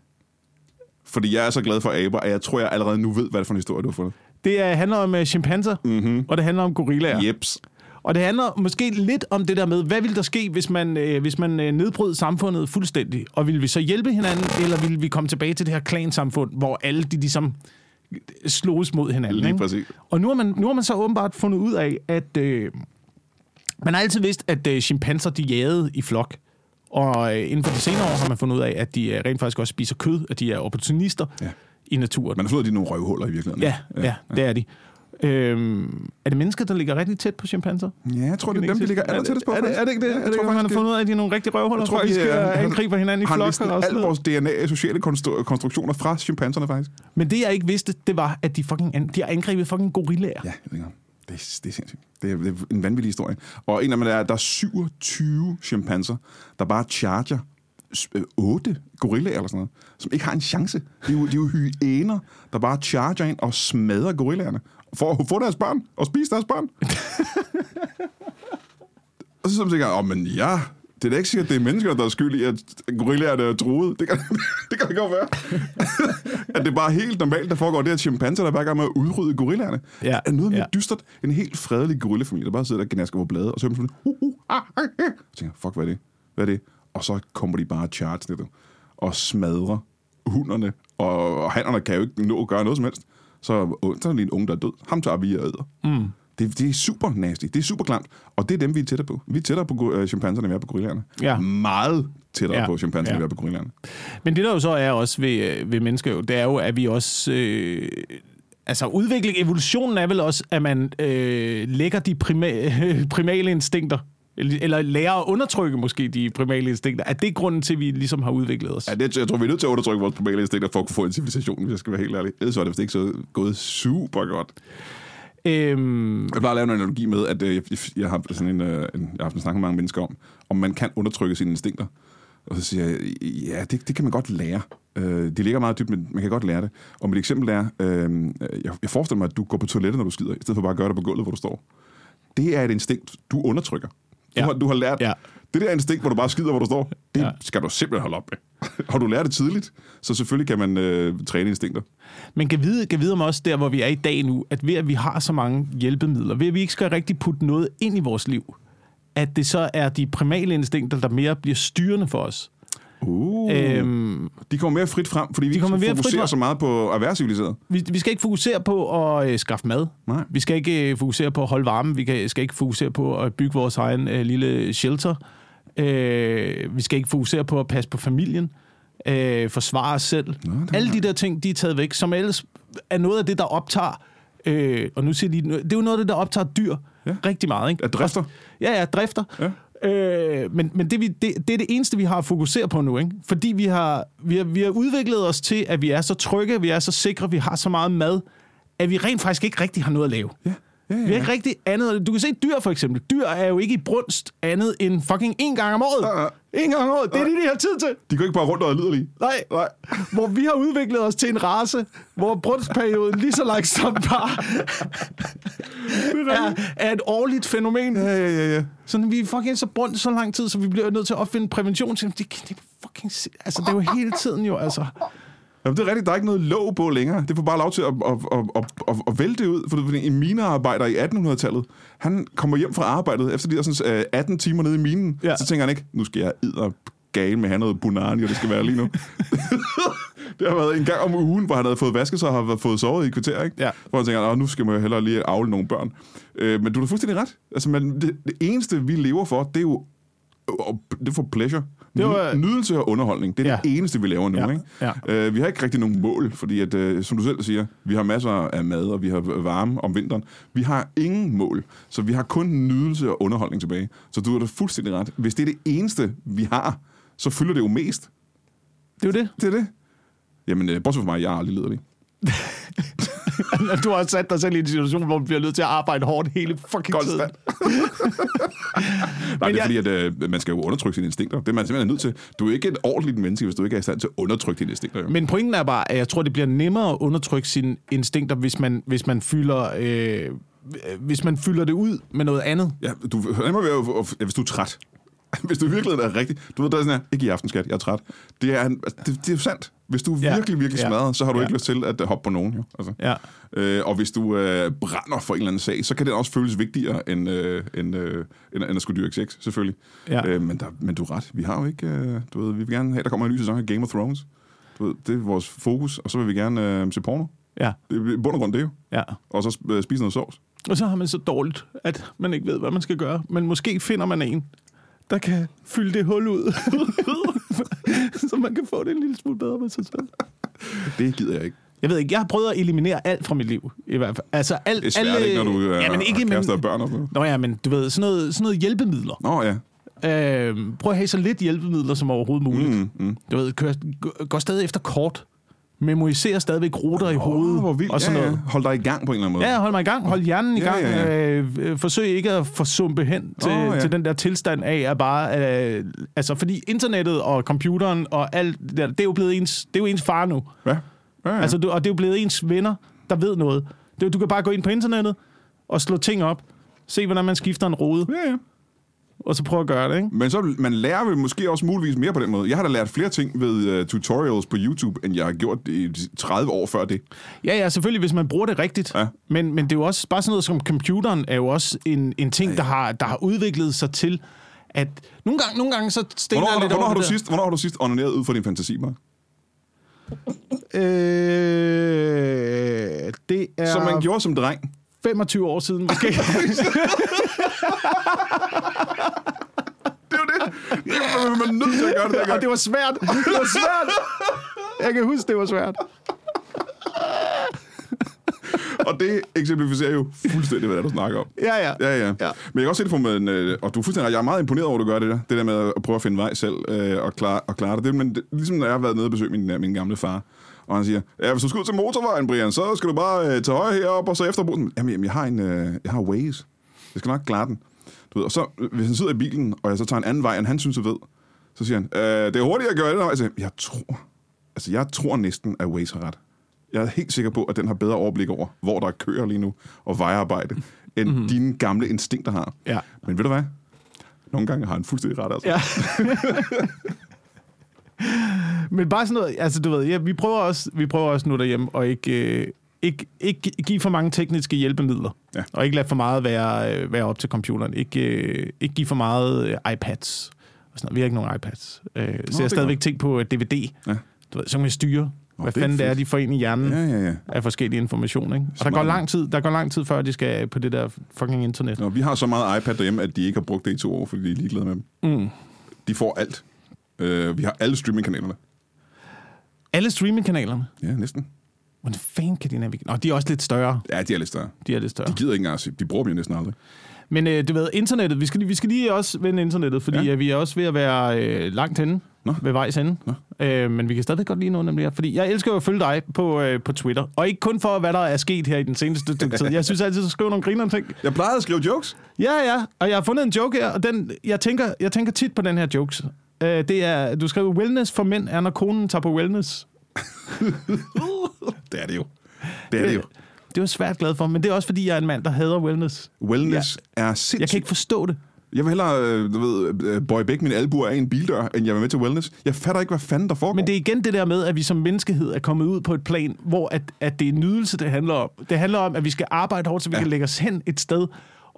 Speaker 2: Fordi jeg er så glad for aber, at jeg tror, jeg allerede nu ved, hvad det er for en historie, du har fundet.
Speaker 1: Det er, handler om øh, chimpanser, mm-hmm. og det handler om gorillaer.
Speaker 2: Jeps.
Speaker 1: Og det handler måske lidt om det der med, hvad ville der ske, hvis man, øh, hvis man øh, nedbrød samfundet fuldstændig? Og ville vi så hjælpe hinanden, eller ville vi komme tilbage til det her klansamfund, hvor alle de ligesom sloges mod hinanden?
Speaker 2: Lige
Speaker 1: ikke?
Speaker 2: præcis.
Speaker 1: Og nu har, man, nu har man så åbenbart fundet ud af, at øh, man har altid vidst, at øh, chimpanser de jagede i flok. Og øh, inden for de senere år har man fundet ud af, at de øh, rent faktisk også spiser kød, at de er opportunister
Speaker 2: Ja.
Speaker 1: i naturen.
Speaker 2: Man har fundet, at de er nogle røvhuller i virkeligheden.
Speaker 1: Ja, ja, ja, det er de. Øhm, er det mennesker, der ligger rigtig tæt på chimpanser?
Speaker 2: Ja, jeg tror, det er dem, der ligger aller tættest på.
Speaker 1: Er det, er det ikke det? Er
Speaker 2: jeg
Speaker 1: det
Speaker 2: tror
Speaker 1: ikke, man har fundet ud af, at de er nogle rigtig røvhuller?
Speaker 2: Jeg tror,
Speaker 1: de skal
Speaker 2: øh,
Speaker 1: angribe hinanden i flokker
Speaker 2: næsten
Speaker 1: og sådan
Speaker 2: al
Speaker 1: noget.
Speaker 2: vores DNA og sociale konstru- konstruktioner fra chimpanserne, faktisk.
Speaker 1: Men det, jeg ikke vidste, det var, at de, fucking, de har angrebet fucking gorillaer.
Speaker 2: Ja, jeg det er, det er sindssygt. Det er, det er en vanvittig historie. Og en af dem er, at der er 27 chimpanser, der bare charger øh, 8 gorillaer eller sådan noget, som ikke har en chance. Det er jo, det er jo hyæner, der bare charger ind og smadrer gorillaerne for at få deres børn og spise deres børn. og så tænker jeg, oh, men ja, Det er da ikke sikkert, at det er mennesker, der er skyld i, at gorillaerne er truet. Det kan, det kan det godt være. at det er bare helt normalt, der foregår det, at chimpanser, der er bare gang med at udrydde gorillaerne.
Speaker 1: Ja,
Speaker 2: Er noget mere
Speaker 1: ja.
Speaker 2: dystert. En helt fredelig gorillafamilie, der bare sidder der og gnasker på blade, og så er sådan, uh, uh, ah, ah, ah. Tænker fuck, hvad er det? Hvad er det? Og så kommer de bare charge ned og smadrer hunderne, og, og hannerne kan jo ikke nå at gøre noget som helst. Så, så der lige en unge, der er død. Ham tager vi og æder. Mm. Det, det er super nasty. Det er super klamt. Og det er dem, vi er tættere på. Vi er tættere på uh, chimpanserne, end vi er på gorillerne.
Speaker 1: Ja.
Speaker 2: Meget tættere
Speaker 1: Ja.
Speaker 2: på chimpanserne, end
Speaker 1: Ja.
Speaker 2: vi er på gorillerne.
Speaker 1: Men det der jo så er også ved, øh, ved mennesker, jo, det er jo, at vi også... Øh, altså udvikling, evolutionen er vel også, at man øh, lægger de prima, primale instinkter, eller, lærer at undertrykke måske de primale instinkter. Er det grunden til, at vi ligesom har udviklet os?
Speaker 2: Ja, det, jeg tror, vi er nødt til at undertrykke vores primale instinkter for at kunne få en civilisation, hvis jeg skal være helt ærlig. Ellers var det vist ikke så gået super godt.
Speaker 1: Øhm,
Speaker 2: Jeg plejer at lave en analogi med, at øh, jeg, jeg, har sådan en, øh, en, jeg har haft en snak med mange mennesker om, om man kan undertrykke sine instinkter. Og så siger jeg, ja, det, det kan man godt lære. Øh, det ligger meget dybt, men man kan godt lære det. Og mit eksempel er, øh, jeg, jeg forestiller mig, at du går på toilettet, når du skider, i stedet for bare at gøre det på gulvet, hvor du står. Det er et instinkt, du undertrykker. Du,
Speaker 1: Ja.
Speaker 2: har, du har lært,
Speaker 1: Ja.
Speaker 2: det der instinkt, hvor du bare skider, hvor du står, det
Speaker 1: Ja.
Speaker 2: skal du simpelthen holde op med. har du lært det tidligt, så selvfølgelig kan man øh, træne instinkter.
Speaker 1: Men kan vide, kan vide om også der, hvor vi er i dag nu, at ved at vi har så mange hjælpemidler, ved at vi ikke skal rigtig putte noget ind i vores liv, at det så er de primale instinkter, der mere bliver styrende for os.
Speaker 2: Uh.
Speaker 1: Øhm,
Speaker 2: De kommer mere frit frem, fordi vi
Speaker 1: kommer
Speaker 2: ikke fokuserer så meget på at være civiliseret.
Speaker 1: vi, vi skal ikke fokusere på at øh, skaffe mad.
Speaker 2: Nej.
Speaker 1: Vi skal ikke øh, fokusere på at holde varme. Vi kan, skal ikke fokusere på at bygge vores egen øh, lille shelter. Øh, vi skal ikke fokusere på at passe på familien. Øh, forsvare os selv.
Speaker 2: Nå,
Speaker 1: Alle de der ting, de er taget væk, som ellers er noget af det, der optager... Øh, og nu siger lige, det er jo noget af det, der optager dyr
Speaker 2: Ja.
Speaker 1: rigtig meget. Ikke?
Speaker 2: At drifter.
Speaker 1: Ja, ja, drifter.
Speaker 2: Ja.
Speaker 1: Øh, men men det, vi, det, det er det eneste, vi har at fokusere på nu. Ikke? Fordi vi har, vi, har, vi har udviklet os til, at vi er så trygge, vi er så sikre, vi har så meget mad, at vi rent faktisk ikke rigtig har noget at lave.
Speaker 2: Ja. Ja, ja,
Speaker 1: Vi har ikke rigtig andet. Du kan se dyr for eksempel. Dyr er jo ikke i brunst andet end fucking en gang om året.
Speaker 2: Ja, ja.
Speaker 1: En gang om året. Det er det, de har tid til.
Speaker 2: De går ikke bare rundt og er liderlige.
Speaker 1: Nej. Nej. Hvor vi har udviklet os til en race, hvor brunstperioden lige så langsomt bare er, er et årligt fænomen.
Speaker 2: Ja, ja, ja, ja.
Speaker 1: Sådan, vi er fucking så brundt så lang tid, så vi bliver nødt til at opfinde prævention. Det, det er fucking... Altså, det er jo hele tiden jo, altså.
Speaker 2: Jamen, det er rigtigt, der er ikke noget låg på længere. Det får bare lov til at, at, at, at, at, at vælte ud. For en minearbejder i 1800-tallet, han kommer hjem fra arbejdet efter de der sådan, øh, 18 timer nede i minen.
Speaker 1: Ja.
Speaker 2: Så tænker han ikke, nu skal jeg idder gale med have noget bunani, og det skal være lige nu. det har været en gang om ugen, hvor han havde fået vasket sig og har fået sovet i kvarter, ikke?
Speaker 1: Ja.
Speaker 2: Hvor han tænker, "Nå, nu skal man hellere lige afle nogle børn. Øh, men du har fuldstændig ret. Altså, man, det, det, eneste, vi lever for, det er jo det er for pleasure.
Speaker 1: Det var-
Speaker 2: Ny- Nydelse og underholdning. Det er
Speaker 1: Ja.
Speaker 2: det eneste, vi laver nu.
Speaker 1: Ja.
Speaker 2: Ikke?
Speaker 1: Ja.
Speaker 2: Øh, vi har ikke rigtig nogen mål, fordi at, øh, som du selv siger, vi har masser af mad, og vi har varme om vinteren. Vi har ingen mål, så vi har kun nydelse og underholdning tilbage. Så du har da fuldstændig ret. Hvis det er det eneste, vi har, så fylder det jo mest.
Speaker 1: Det er jo det.
Speaker 2: Det er det. Jamen, øh, bortset fra mig, jeg er aldrig liderlig.
Speaker 1: Du har sat dig selv i en situation, hvor du bliver nødt til at arbejde hårdt hele fucking tiden.
Speaker 2: Konstant. Nej, det er
Speaker 1: jeg-
Speaker 2: fordi, at øh, man skal jo undertrykke sine instinkter. Det er man simpelthen nødt til. Du er ikke et ordentligt menneske, hvis du ikke er i stand til at undertrykke dine instinkter. Jo.
Speaker 1: Men pointen er bare, at jeg tror, det bliver nemmere at undertrykke sine instinkter, hvis man, hvis man fylder... Øh, hvis man fylder det ud med noget andet.
Speaker 2: Ja, du nemmere ved, at, hvis du er træt. Hvis du i virkeligheden er rigtig... Du ved, der er sådan her, ikke i aften, skat, jeg er træt. Det er, en- det, det er jo sandt. Hvis du er
Speaker 1: Ja.
Speaker 2: virkelig, virkelig
Speaker 1: Ja.
Speaker 2: smadret, så har du
Speaker 1: Ja.
Speaker 2: ikke lyst til at øh, hoppe på nogen. Jo. Altså.
Speaker 1: Ja.
Speaker 2: Øh, og hvis du øh, brænder for en eller anden sag, så kan det også føles vigtigere end, øh, end, øh, end, end at skulle dyrke sex, selvfølgelig.
Speaker 1: Ja.
Speaker 2: Øh, men, der, men du er ret. Vi har jo ikke... Øh, du ved, vi vil gerne have, der kommer en ny sæson af Game of Thrones. Du ved, det er vores fokus, og så vil vi gerne øh, se porno.
Speaker 1: Ja.
Speaker 2: Det er i bund og grund det jo.
Speaker 1: ja.
Speaker 2: Og så øh, spise noget sovs.
Speaker 1: Og så har man så dårligt, at man ikke ved, hvad man skal gøre. Men måske finder man en, der kan fylde det hul ud. så man kan få det en lille smule bedre med sig selv.
Speaker 2: Det gider jeg ikke.
Speaker 1: Jeg ved ikke, jeg har prøvet at eliminere alt fra mit liv, i hvert fald. Altså, alt,
Speaker 2: Det er svært, ikke, når du øh,
Speaker 1: ja, men ikke, men,
Speaker 2: og børn og sådan noget.
Speaker 1: Nå ja, men du ved, sådan noget, sådan noget hjælpemidler.
Speaker 2: Nå ja.
Speaker 1: Øh, prøv at have så lidt hjælpemidler som overhovedet muligt.
Speaker 2: Mm, mm.
Speaker 1: Du ved, kør, gå- går stadig efter kort. Memoriserer stadigvæk ruter i hovedet.
Speaker 2: Hvor vildt.
Speaker 1: Og sådan
Speaker 2: ja,
Speaker 1: noget.
Speaker 2: ja. Hold dig i gang på en eller anden måde.
Speaker 1: Ja, hold mig i gang. Hold hjernen i
Speaker 2: Ja,
Speaker 1: gang.
Speaker 2: ja, ja.
Speaker 1: Øh, forsøg ikke at forsumpe hen til, oh,
Speaker 2: ja.
Speaker 1: ja. til den der tilstand af, at bare... Øh, altså, fordi internettet og computeren og alt det der, det er jo blevet ens, det er jo ens far nu.
Speaker 2: Ja. Ja, ja.
Speaker 1: Altså, du, og det er jo blevet ens venner, der ved noget. Det, du kan bare gå ind på internettet og slå ting op. Se, hvordan man skifter en rode.
Speaker 2: ja, ja.
Speaker 1: Og så prøve at gøre det, ikke?
Speaker 2: Men så man lærer vel måske også muligvis mere på den måde. Jeg har da lært flere ting ved uh, tutorials på YouTube, end jeg har gjort i 30 år før det.
Speaker 1: Ja, ja, selvfølgelig, hvis man bruger det rigtigt.
Speaker 2: Ja.
Speaker 1: Men, men det er jo også bare sådan noget som computeren er jo også en, en ting, der har, der har udviklet sig til, at nogle gange, nogle gange så stiller
Speaker 2: Hvornår,
Speaker 1: jeg lidt
Speaker 2: hvornår, har du
Speaker 1: der.
Speaker 2: sidst, hvornår har du sidst onaneret ud fra din fantasi, Mark?
Speaker 1: Øh, det er
Speaker 2: Som man gjorde som dreng.
Speaker 1: 25 år siden, måske.
Speaker 2: Det jo det. Man er nødt til at gøre det
Speaker 1: og
Speaker 2: dengang.
Speaker 1: det var svært. Det var svært. Jeg kan huske, det var svært.
Speaker 2: Og det eksemplificerer jo fuldstændig, hvad det er, du snakker om.
Speaker 1: Ja, ja.
Speaker 2: Ja, ja.
Speaker 1: Ja.
Speaker 2: Men jeg kan også se det for mig, øh, og du er fuldstændig. Jeg er meget imponeret over, at du gør det der. Det der med at prøve at finde vej selv øh, og, klare, og klare det. det. Men det, ligesom når jeg har været nede og besøgt min, min gamle far, og han siger, ja, hvis du skal ud til motorvejen, Brian, så skal du bare øh, tage højre herop, og så efter Jamen, jamen, jeg har en, øh, jeg har Waze. Jeg skal nok klare den. Du ved, og så, øh, hvis han sidder i bilen, og jeg så tager en anden vej, end han synes, jeg ved, så siger han, øh, det er hurtigt at gøre det. vej." Jeg siger, jeg tror, altså jeg tror næsten, at Waze har ret. Jeg er helt sikker på, at den har bedre overblik over, hvor der er køer lige nu, og vejarbejde, end mm-hmm. dine gamle instinkter har.
Speaker 1: Ja.
Speaker 2: Men ved du hvad? Nogle gange har han fuldstændig ret, altså.
Speaker 1: Ja. Men bare sådan noget, altså du ved, ja, vi prøver også, vi prøver også nu derhjemme at ikke, øh, ikke, ikke give for mange tekniske hjælpemidler.
Speaker 2: Ja.
Speaker 1: Og ikke lade for meget være, øh, være op til computeren. Ikke, øh, ikke give for meget øh, iPads. Og sådan noget. Vi har ikke nogen iPads. Øh, så jeg stadigvæk tænkt på øh, DVD.
Speaker 2: Ja.
Speaker 1: Du ved, så kan vi styre, hvad
Speaker 2: det er
Speaker 1: fanden det er, de får ind i hjernen
Speaker 2: Ja, ja, ja.
Speaker 1: af forskellige information. Ikke? Og der
Speaker 2: Smart.
Speaker 1: går, lang tid, der går lang tid, før de skal på det der fucking internet.
Speaker 2: Nå, vi har så meget iPad derhjemme, at de ikke har brugt det i to år, fordi de er ligeglade med dem.
Speaker 1: Mm.
Speaker 2: De får alt. Øh, vi har alle streamingkanalerne.
Speaker 1: Alle streamingkanalerne.
Speaker 2: Ja, næsten.
Speaker 1: Hvordan fanden kan de navigere? Nå, de er også lidt større.
Speaker 2: Ja, de er lidt større.
Speaker 1: De er lidt større.
Speaker 2: De gider ikke engang at se. De bruger dem jo næsten aldrig.
Speaker 1: Men øh, du ved, internettet, vi skal, vi skal lige også vende internettet, fordi
Speaker 2: Ja.
Speaker 1: øh, vi er også ved at være øh, langt henne,
Speaker 2: Nå.
Speaker 1: ved vejs ende. Øh, men vi kan stadig godt lige nå nemlig her, fordi jeg elsker jo at følge dig på, øh, på Twitter. Og ikke kun for, hvad der er sket her i den seneste stykke tid. Jeg synes altid, du skriver nogle griner ting.
Speaker 2: Jeg plejede at skrive jokes.
Speaker 1: Ja, ja, og jeg har fundet en joke her, og den, jeg, tænker, jeg tænker tit på den her jokes. Øh, det er, du skrev, wellness for mænd er, når konen tager på wellness.
Speaker 2: Det er det jo. Det er det jo.
Speaker 1: Det er jo svært glad for, men det er også, fordi jeg er en mand, der hader wellness.
Speaker 2: Wellness ja. er sindssygt.
Speaker 1: Jeg kan ikke forstå det.
Speaker 2: Jeg vil hellere, øh, du ved, øh, bøje begge mine albuer af en bildør, end jeg vil med til wellness. Jeg fatter ikke, hvad fanden der foregår.
Speaker 1: Men det er igen det der med, at vi som menneskehed er kommet ud på et plan, hvor at, at det er nydelse, det handler om. Det handler om, at vi skal arbejde hårdt, så vi
Speaker 2: ja.
Speaker 1: kan lægge os hen et sted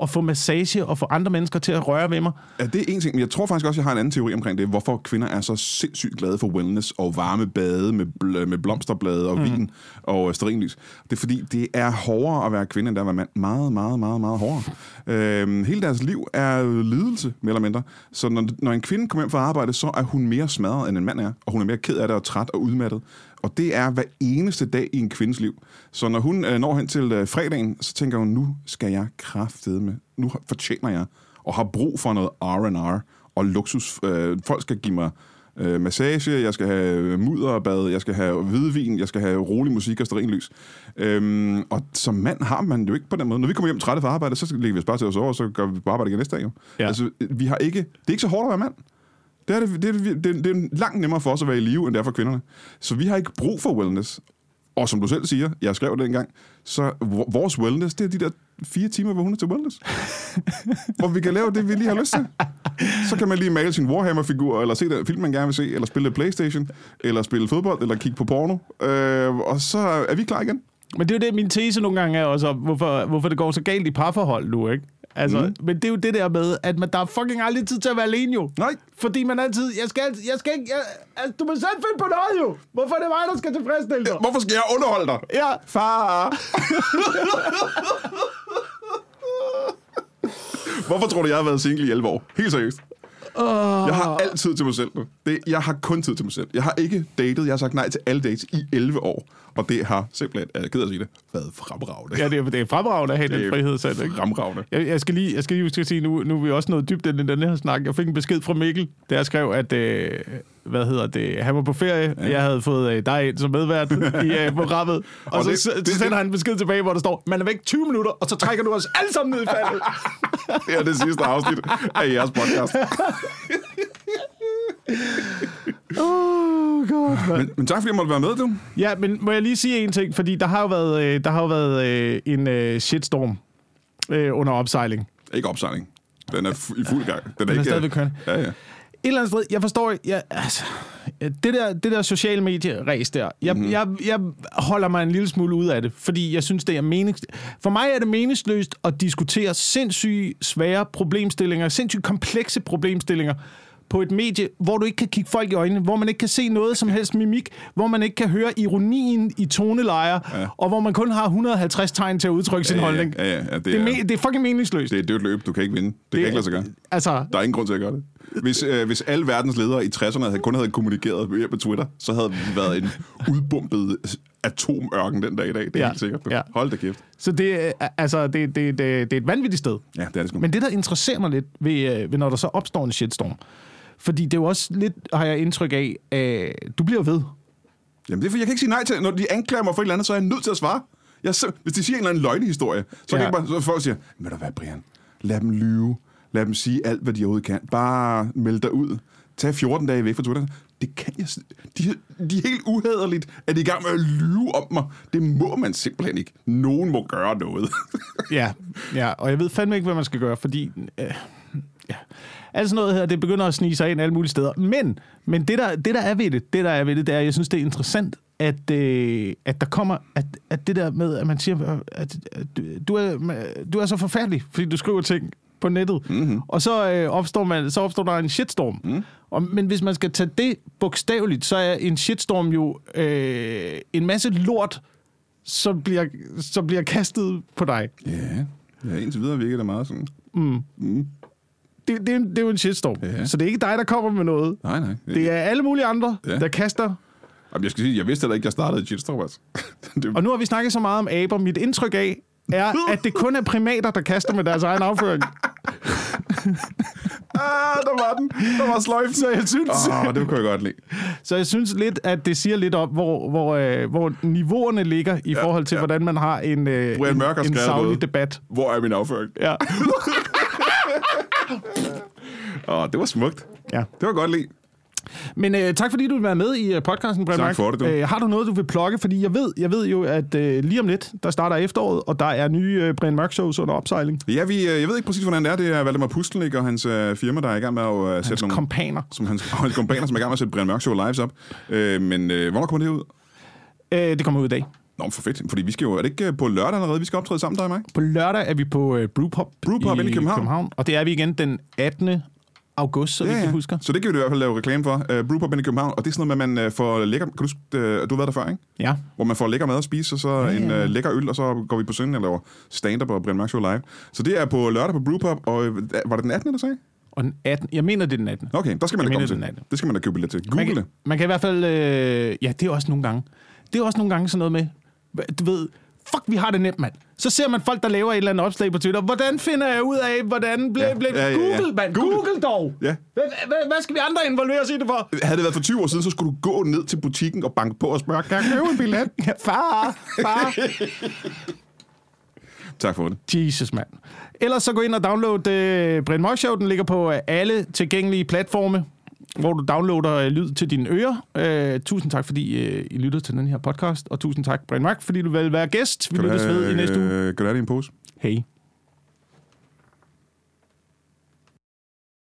Speaker 1: og få massage og få andre mennesker til at røre ved mig.
Speaker 2: Ja, det er en ting, men jeg tror faktisk også, jeg har en anden teori omkring det. Hvorfor kvinder er så sindssygt glade for wellness og varme bade med, bl- med blomsterblade og mm. vin og øh, stearinlys. Det er fordi, det er hårdere at være kvinde, end det er at være mand. Meget, meget, meget, meget hårdere. Øhm, hele deres liv er lidelse, mere eller mindre. Så når, når en kvinde kommer hjem fra arbejde, så er hun mere smadret, end en mand er. Og hun er mere ked af det og træt og udmattet. Og det er hver eneste dag i en kvindes liv. Så når hun øh, når hen til øh, fredagen, så tænker hun, nu skal jeg kraftede med. Nu fortjener jeg og har brug for noget R&R og luksus. Øh, folk skal give mig øh, massage, jeg skal have mudderbad, jeg skal have hvidvin, jeg skal have rolig musik og stearinlys. Øhm, og som mand har man jo ikke på den måde. Når vi kommer hjem trætte fra arbejde, så lægger vi os bare til os over, og så gør vi på arbejde igen næste dag. Jo.
Speaker 1: Ja.
Speaker 2: Altså, vi har ikke, det er ikke så hårdt at være mand. Det er, det, det, det, det er langt nemmere for os at være i live, end det er for kvinderne. Så vi har ikke brug for wellness. Og som du selv siger, jeg skrev det engang, så vores wellness, det er de der fire timer, hvor hun er til wellness. hvor vi kan lave det, vi lige har lyst til. Så kan man lige male sin Warhammer-figur, eller se den film, man gerne vil se, eller spille Playstation, eller spille fodbold, eller kigge på porno. Øh, og så er vi klar igen.
Speaker 1: Men det er jo det, min tese nogle gange er også, hvorfor, hvorfor det går så galt i parforhold nu, ikke? Altså, mm. Men det er jo det der med, at man, der er fucking aldrig tid til at være alene jo.
Speaker 2: Nej.
Speaker 1: Fordi man altid, jeg skal, jeg skal ikke, jeg, altså, du må selv finde på noget jo. Hvorfor er det mig, der skal tilfredsstille dig?
Speaker 2: Hvorfor skal jeg underholde dig?
Speaker 1: Ja,
Speaker 2: Far! Hvorfor tror du, jeg har været single i 11 år? Helt seriøst.
Speaker 1: uh,
Speaker 2: Jeg har altid til mig selv nu. Det, jeg har kun tid til mig selv. Jeg har ikke datet. Jeg har sagt nej til alle dates i 11 år. Og det har simpelthen, jeg er ked at sige det, været fremragende.
Speaker 1: ja det, er, det er fremragende at have
Speaker 2: Det
Speaker 1: den frihed selv, ikke?
Speaker 2: Fremragende.
Speaker 1: Jeg, jeg, skal lige, jeg skal lige huske at sige, nu, nu er vi også noget dybt i den her snak. Jeg fik en besked fra Mikkel, der jeg skrev, at øh, hvad hedder det, han var på ferie. Ja. Jeg havde fået øh, dig ind som medvært i øh, programmet. Og,
Speaker 2: Og
Speaker 1: og så,
Speaker 2: det-
Speaker 1: så,
Speaker 2: det-
Speaker 1: så sender han en besked tilbage, hvor der står, man er væk 20 minutter, og så trækker du os alle sammen ned i faldet.
Speaker 2: Det er det sidste afsnit af jeres podcast.
Speaker 1: oh, God,
Speaker 2: Men, men tak fordi jeg måtte være med, du.
Speaker 1: Ja, men må jeg lige sige en ting, fordi der har jo været, øh, der har jo været øh, en øh, shitstorm under opsejling.
Speaker 2: Ikke opsejling. Den er i fuld gang. Den er,
Speaker 1: Den er
Speaker 2: ikke,
Speaker 1: stadigvæk kørende.
Speaker 2: Ja, ja.
Speaker 1: Et eller andet sted, jeg forstår, jeg, altså, det der, det der sociale medie-ræs der, jeg, mm-hmm. jeg, jeg holder mig en lille smule ud af det, fordi jeg synes, det er menings... For mig er det meningsløst at diskutere sindssygt svære problemstillinger, sindssygt komplekse problemstillinger, på et medie, hvor du ikke kan kigge folk i øjnene, hvor man ikke kan se noget som helst mimik, hvor man ikke kan høre ironien i tonelejer, ja. og hvor man kun har 150 tegn til at udtrykke sin
Speaker 2: Ja, ja,
Speaker 1: holdning.
Speaker 2: ja, ja, ja, det
Speaker 1: det, er, det er fucking meningsløst.
Speaker 2: Det er et dødt løb. Du kan ikke vinde. Det, det kan ikke lade sig gøre.
Speaker 1: Altså,
Speaker 2: Der er ingen grund til at gøre det. Hvis, øh, hvis alle verdens ledere i 60'erne havde, kun havde kommunikeret hjælp af Twitter, så havde vi været en udbumpet atomørken den dag i dag. Det er
Speaker 1: Ja,
Speaker 2: ja. helt sikkert.
Speaker 1: ja.
Speaker 2: Hold da kæft.
Speaker 1: så det, er- altså, det, det, det, det er et vanvittigt sted.
Speaker 2: Ja, det er det sgu.
Speaker 1: Men det, der interesserer mig lidt ved, øh, ved når der så opstår en shitstorm, fordi det er jo også lidt, har jeg indtryk af, at du bliver ved.
Speaker 2: Jamen, det er, for jeg kan ikke sige nej til, når de anklager mig for et eller andet, så er jeg nødt til at svare. Jeg, sim- hvis de siger en eller anden løgnehistorie, så
Speaker 1: Ja.
Speaker 2: kan jeg bare, så folk siger, ved du hvad, Brian, lad dem lyve. Lad dem sige alt, hvad de overhovedet kan. Bare meld dig ud. Tag 14 dage væk fra Twitter. Det kan jeg... De, de er helt uhederligt, at de er i gang med at lyve om mig. Det må man simpelthen ikke. Nogen må gøre noget.
Speaker 1: Ja, ja, og jeg ved fandme ikke, hvad man skal gøre, fordi... Øh, ja. Alt sådan noget her, det begynder at snige sig ind alle mulige steder. Men, men det, der, det, der er ved det, det, der er ved det, det er, jeg synes, det er interessant, at, øh, at der kommer, at, at det der med, at man siger, at, at du, er, du er så forfærdelig, fordi du skriver ting på nettet. Mm-hmm. Og så, øh, opstår man, så opstår der en shitstorm. Mm. Og, men hvis man skal tage det bogstaveligt, så er en shitstorm jo øh, en masse lort, som bliver, som bliver kastet på dig.
Speaker 2: ja, ja indtil videre virker det meget sådan.
Speaker 1: Det, det, er, det er jo en shitstorm.
Speaker 2: Ja.
Speaker 1: Så det er ikke dig, der kommer med noget.
Speaker 2: Nej, nej.
Speaker 1: Det er alle mulige andre,
Speaker 2: Ja.
Speaker 1: der kaster.
Speaker 2: Jamen, jeg skal sige, jeg vidste heller ikke, jeg startede i shitstorm, altså. det,
Speaker 1: Og nu har vi snakket så meget om aber. Mit indtryk af er, at det kun er primater, der kaster med deres egen afføring.
Speaker 2: ah, der var den. Der var sløjfen.
Speaker 1: Så jeg synes,
Speaker 2: Åh, oh, det kunne jeg godt lide.
Speaker 1: så jeg synes lidt, at det siger lidt om, hvor, hvor, øh, hvor niveauerne ligger i forhold til,
Speaker 2: ja.
Speaker 1: hvordan man har en, øh,
Speaker 2: Brian
Speaker 1: en, en savlig
Speaker 2: noget.
Speaker 1: debat.
Speaker 2: Hvor er min afføring?
Speaker 1: Ja.
Speaker 2: Åh, det var smukt.
Speaker 1: ja.
Speaker 2: Det var godt lide.
Speaker 1: Men øh, tak fordi du vil være med i øh, podcasten, Brian
Speaker 2: Tak for det, du.
Speaker 1: Øh, har du noget, du vil plukke? Fordi jeg ved, jeg ved jo, at øh, lige om lidt, der starter efteråret, og der er nye øh, Brian Mørk shows under opsejling.
Speaker 2: Ja, vi, øh, jeg ved ikke præcis, hvordan det er. Det er Valdemar Pustelnik og hans øh, firma, der er i gang med at øh, sætte
Speaker 1: Hans
Speaker 2: nogle...
Speaker 1: kompaner.
Speaker 2: som hans, og hans kompaner, som er i gang med at sætte Brian Mørk Show lives op. Øh, men øh, hvornår kommer det ud?
Speaker 1: Øh, det kommer ud i dag.
Speaker 2: Nå, for fedt. Fordi vi skal jo... Er det ikke øh, på lørdag allerede, vi skal optræde sammen, dig og mig?
Speaker 1: På lørdag er vi på øh, Brewpop,
Speaker 2: Brewpub inde i København.
Speaker 1: København. Og det er vi igen den 18. august, så ja, jeg husker.
Speaker 2: Så det kan vi i hvert fald lave reklame for. Uh, Brewpub i København. Og det er sådan noget med, at man uh, får lækker... Kan du, uh, du har været der før, ikke?
Speaker 1: Ja.
Speaker 2: Hvor man får lækker mad at spise, og så ja, en uh, lækker øl, og så går vi på søndag og laver stand-up og Brian Mørk Show live. Så det er på lørdag på Brewpub, og øh, var det den 18. der sagde?
Speaker 1: Og den 18. Jeg mener, det er den 18.
Speaker 2: Okay, der skal man
Speaker 1: Jeg
Speaker 2: da komme til.
Speaker 1: 18.
Speaker 2: Det skal man da købe billet til.
Speaker 1: Man
Speaker 2: Google
Speaker 1: kan,
Speaker 2: det.
Speaker 1: man kan i hvert fald... Øh, ja, det er også nogle gange. Det er også nogle gange sådan noget med... Du ved, fuck, vi har det nemt, mand. Så ser man folk, der laver et eller andet opslag på Twitter. Hvordan finder jeg ud af, hvordan blev...
Speaker 2: Ja,
Speaker 1: Ble,
Speaker 2: ja, ja, ja.
Speaker 1: Google, mand.
Speaker 2: Google.
Speaker 1: Google, dog.
Speaker 2: Ja.
Speaker 1: Hvad, hvad, hvad skal vi andre involvere os i det for?
Speaker 2: Havde det været for 20 år siden, så skulle du gå ned til butikken og banke på og spørge, kan jeg købe en billet?
Speaker 1: Ja, far, far.
Speaker 2: tak for det.
Speaker 1: Jesus, mand. Ellers så gå ind og download uh, Brian Mørk Show. Den ligger på uh, alle tilgængelige platforme, hvor du downloader uh, lyd til dine ører. Uh, tusind tak, fordi uh, I lyttede til den her podcast. Og tusind tak, Brian Mørk, fordi du vil være gæst. Vi lyttes ved i næste uge.
Speaker 2: øh, Kan du have en pose?
Speaker 1: Hej.